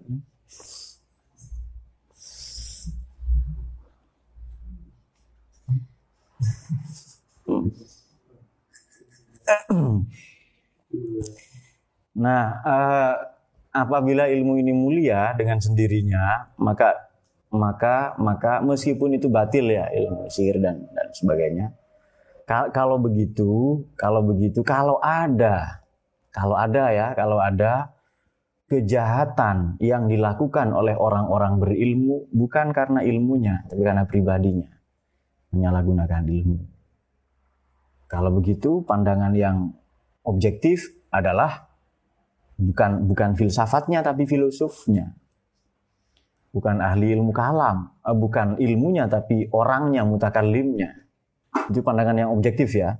Nah, uh, apabila ilmu ini mulia dengan sendirinya, maka maka maka meskipun itu batil ya ilmu sihir dan dan sebagainya kalau begitu kalau begitu kalau ada kalau ada ya kalau ada kejahatan yang dilakukan oleh orang-orang berilmu bukan karena ilmunya tapi karena pribadinya menyalahgunakan ilmu. Kalau begitu pandangan yang objektif adalah bukan bukan filsafatnya tapi filosofnya bukan ahli ilmu kalam, eh, bukan ilmunya tapi orangnya mutakallimnya. Itu pandangan yang objektif ya.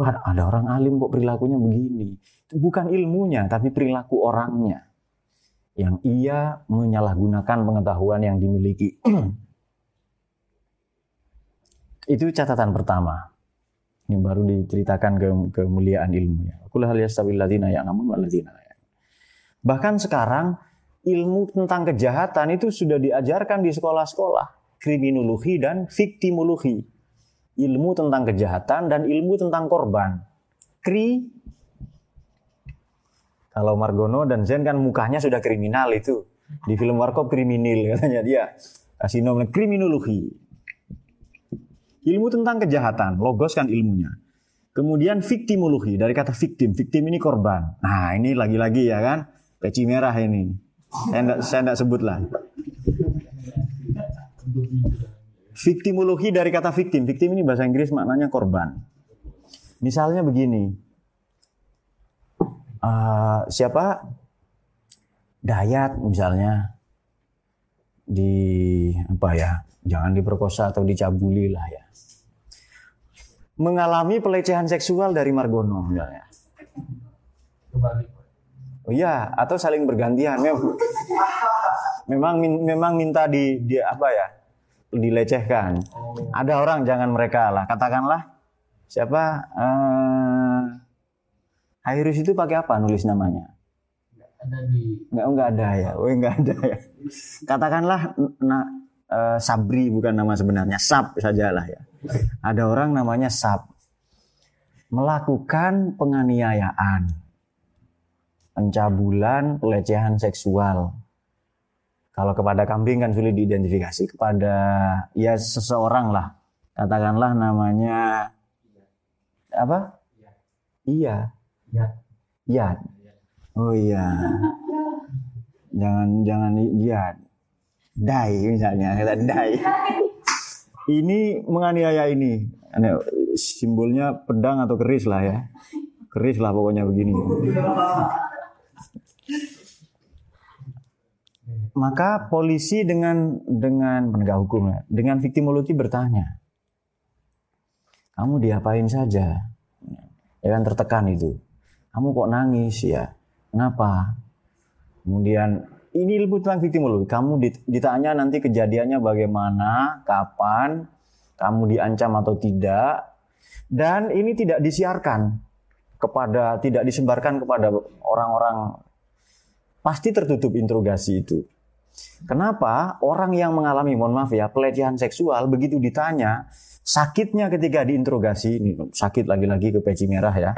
ada orang alim kok perilakunya begini. Itu bukan ilmunya tapi perilaku orangnya. Yang ia menyalahgunakan pengetahuan yang dimiliki. Itu catatan pertama. Ini baru diceritakan ke kemuliaan ilmunya. Kulah yang namun Bahkan sekarang ilmu tentang kejahatan itu sudah diajarkan di sekolah-sekolah. Kriminologi dan viktimologi. Ilmu tentang kejahatan dan ilmu tentang korban. Kri kalau Margono dan Zen kan mukanya sudah kriminal itu. Di film Warkop kriminal katanya dia. Kasih nama kriminologi. Ilmu tentang kejahatan, logos kan ilmunya. Kemudian viktimologi dari kata victim. Victim ini korban. Nah ini lagi-lagi ya kan. Peci merah ini saya enggak sebut lah. Viktimologi dari kata victim. Victim ini bahasa Inggris maknanya korban. Misalnya begini. Uh, siapa? Dayat misalnya di apa ya? Jangan diperkosa atau dicabuli lah ya. Mengalami pelecehan seksual dari Margono misalnya. Oh iya, atau saling bergantian. Memang memang minta di, di apa ya? dilecehkan. Oh. Ada orang jangan mereka lah. Katakanlah siapa? Uh, Hairus itu pakai apa nulis namanya? Ada di Enggak, enggak ada ya. Oh, enggak ada ya. Katakanlah nah, uh, Sabri bukan nama sebenarnya, Sab sajalah ya. Ada orang namanya Sab melakukan penganiayaan pencabulan, pelecehan seksual. Kalau kepada kambing kan sulit diidentifikasi, kepada ya seseorang lah, katakanlah namanya apa? Iya. Iya. Oh iya. Jangan jangan iya. Dai misalnya, kata dai. Ini menganiaya ini. Simbolnya pedang atau keris lah ya. Keris lah pokoknya begini. Maka polisi dengan dengan penegak hukum ya, dengan viktimologi bertanya, kamu diapain saja? Ya kan tertekan itu. Kamu kok nangis ya? Kenapa? Kemudian ini ilmu tentang viktimologi. Kamu ditanya nanti kejadiannya bagaimana, kapan, kamu diancam atau tidak, dan ini tidak disiarkan kepada tidak disebarkan kepada orang-orang pasti tertutup interogasi itu. Kenapa orang yang mengalami, mohon maaf ya, pelecehan seksual begitu ditanya, sakitnya ketika diinterogasi, sakit lagi-lagi ke peci merah ya.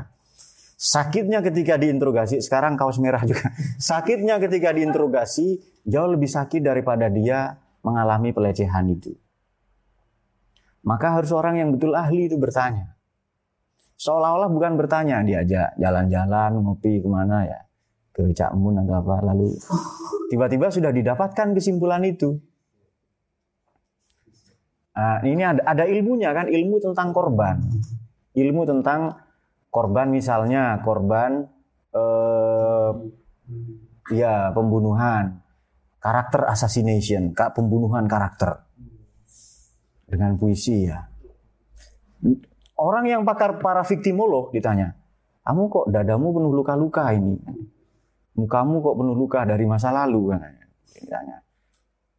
Sakitnya ketika diinterogasi, sekarang kaos merah juga. Sakitnya ketika diinterogasi jauh lebih sakit daripada dia mengalami pelecehan itu. Maka harus orang yang betul ahli itu bertanya. Seolah-olah bukan bertanya, diajak jalan-jalan, ngopi ke mana ya, ke Cak Mun atau apa, lalu tiba-tiba sudah didapatkan kesimpulan itu. Nah, ini ada, ada ilmunya kan, ilmu tentang korban. Ilmu tentang korban misalnya, korban eh, ya pembunuhan, karakter assassination, pembunuhan karakter dengan puisi ya. Orang yang pakar para viktimolog ditanya, kamu kok dadamu penuh luka-luka ini? Mukamu kok penuh luka dari masa lalu? Ditanya.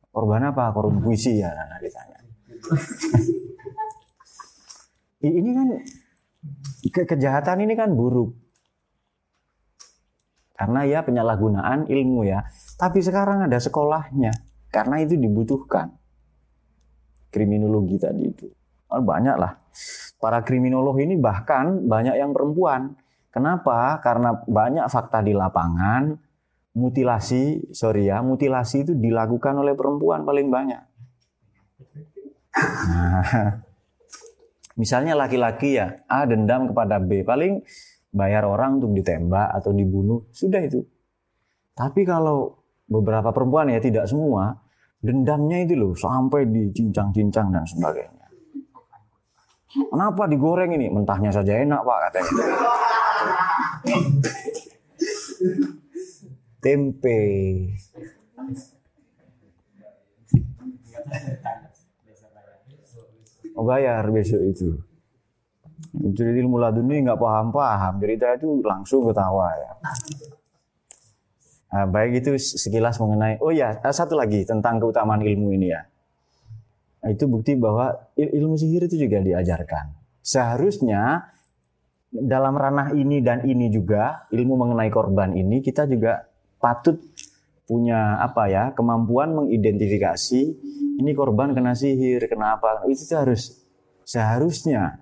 Korban apa? Korban puisi ya, ditanya. ini kan ke kejahatan ini kan buruk. Karena ya penyalahgunaan ilmu ya. Tapi sekarang ada sekolahnya. Karena itu dibutuhkan. Kriminologi tadi itu. Banyak lah para kriminolog ini bahkan banyak yang perempuan. Kenapa? Karena banyak fakta di lapangan, mutilasi, sorry ya, mutilasi itu dilakukan oleh perempuan paling banyak. Nah, misalnya laki-laki ya, A dendam kepada B, paling bayar orang untuk ditembak atau dibunuh, sudah itu. Tapi kalau beberapa perempuan ya tidak semua, dendamnya itu loh sampai dicincang-cincang dan sebagainya. Kenapa digoreng ini? Mentahnya saja enak pak katanya. Tempe. Oh bayar besok itu. Jadi ilmu laduni nggak paham-paham. Cerita itu langsung ketawa ya. Nah, baik itu sekilas mengenai. Oh ya, satu lagi tentang keutamaan ilmu ini ya. Nah, itu bukti bahwa ilmu sihir itu juga diajarkan. Seharusnya dalam ranah ini dan ini juga ilmu mengenai korban ini kita juga patut punya apa ya kemampuan mengidentifikasi ini korban kena sihir kenapa itu harus seharusnya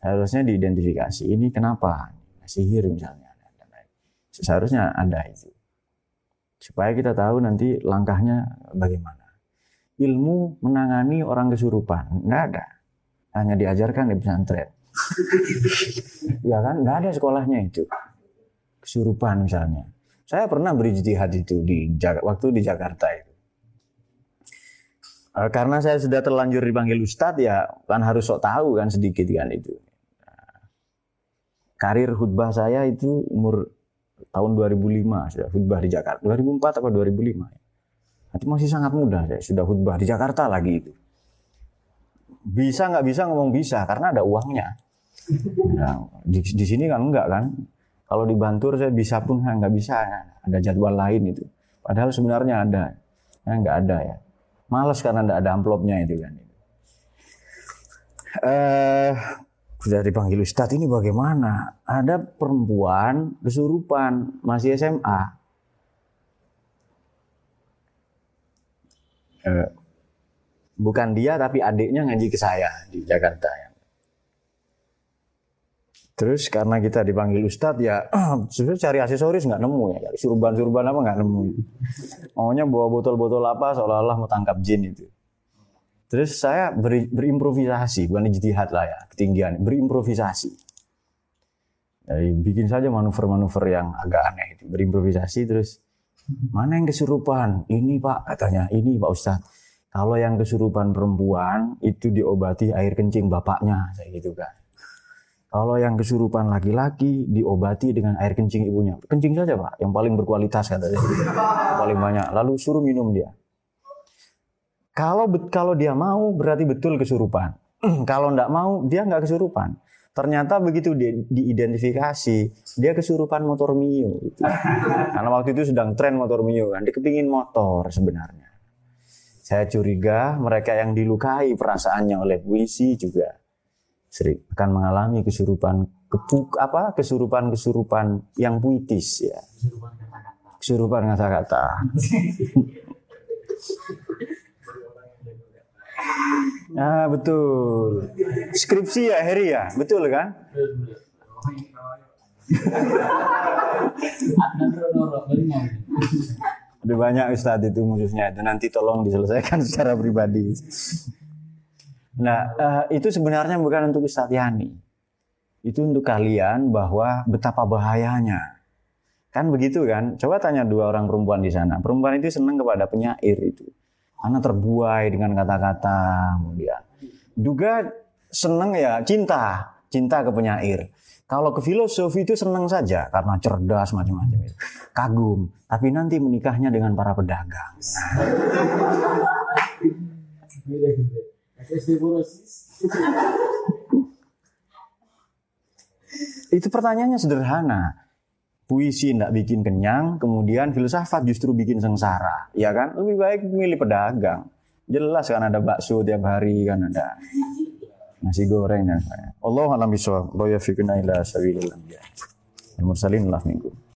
seharusnya diidentifikasi ini kenapa sihir misalnya seharusnya ada itu supaya kita tahu nanti langkahnya bagaimana ilmu menangani orang kesurupan. Nggak ada. Hanya diajarkan di pesantren. ya kan? Nggak ada sekolahnya itu. Kesurupan misalnya. Saya pernah berijtihad itu di waktu di Jakarta itu. Eh, karena saya sudah terlanjur dipanggil Ustadz ya kan harus sok tahu kan sedikit kan itu. karir khutbah saya itu umur tahun 2005 sudah khutbah di Jakarta. 2004 atau 2005 ya. Itu masih sangat mudah, saya sudah khutbah di Jakarta lagi itu. Bisa nggak bisa ngomong bisa karena ada uangnya. Nah, di, di sini kan enggak kan. Kalau di Bantur saya bisa pun nggak bisa, ada jadwal lain itu. Padahal sebenarnya ada, ya, nggak ada ya. Males karena nggak ada amplopnya itu kan. Eh, sudah dipanggil Ustadz ini bagaimana? Ada perempuan kesurupan masih SMA eh, bukan dia tapi adiknya ngaji ke saya di Jakarta ya. Terus karena kita dipanggil Ustadz ya sebenarnya cari aksesoris nggak nemu ya, surban-surban apa nggak nemu. Maunya bawa botol-botol apa seolah-olah mau tangkap jin itu. Terus saya beri, berimprovisasi, bukan ijtihad lah ya, ketinggian, berimprovisasi. Jadi bikin saja manuver-manuver yang agak aneh itu, berimprovisasi terus Mana yang kesurupan? Ini pak katanya, ini pak Ustadz. Kalau yang kesurupan perempuan itu diobati air kencing bapaknya, saya gitu kan. Kalau yang kesurupan laki-laki diobati dengan air kencing ibunya. Kencing saja pak, yang paling berkualitas katanya. paling banyak. Lalu suruh minum dia. Kalau kalau dia mau berarti betul kesurupan. kalau nggak mau dia nggak kesurupan. Ternyata begitu di, diidentifikasi, dia kesurupan motor Mio. Gitu. Karena waktu itu sedang tren motor Mio kan, dia kepingin motor sebenarnya. Saya curiga mereka yang dilukai perasaannya oleh puisi juga sering akan mengalami kesurupan kepuk apa kesurupan kesurupan yang puitis ya kesurupan kata-kata Nah, betul. Skripsi ya, Heri ya? Betul kan? Udah banyak Ustadz itu musuhnya itu nanti tolong diselesaikan secara pribadi. Nah uh, itu sebenarnya bukan untuk Ustadz Yani, itu untuk kalian bahwa betapa bahayanya. Kan begitu kan? Coba tanya dua orang perempuan di sana. Perempuan itu senang kepada penyair itu, karena terbuai dengan kata-kata, kemudian juga senang ya cinta, cinta ke penyair. Kalau ke filosofi itu senang saja karena cerdas macam-macam itu. Kagum, tapi nanti menikahnya dengan para pedagang. Itu pertanyaannya sederhana. Puisi tidak bikin kenyang, kemudian filsafat justru bikin sengsara. Ya kan? Lebih baik milih pedagang. Jelas kan ada bakso tiap hari kan ada nasi goreng dan saya. Allah alam bisawab. Allah yafiquna ila sabilillah. Al-mursalin lah minggu.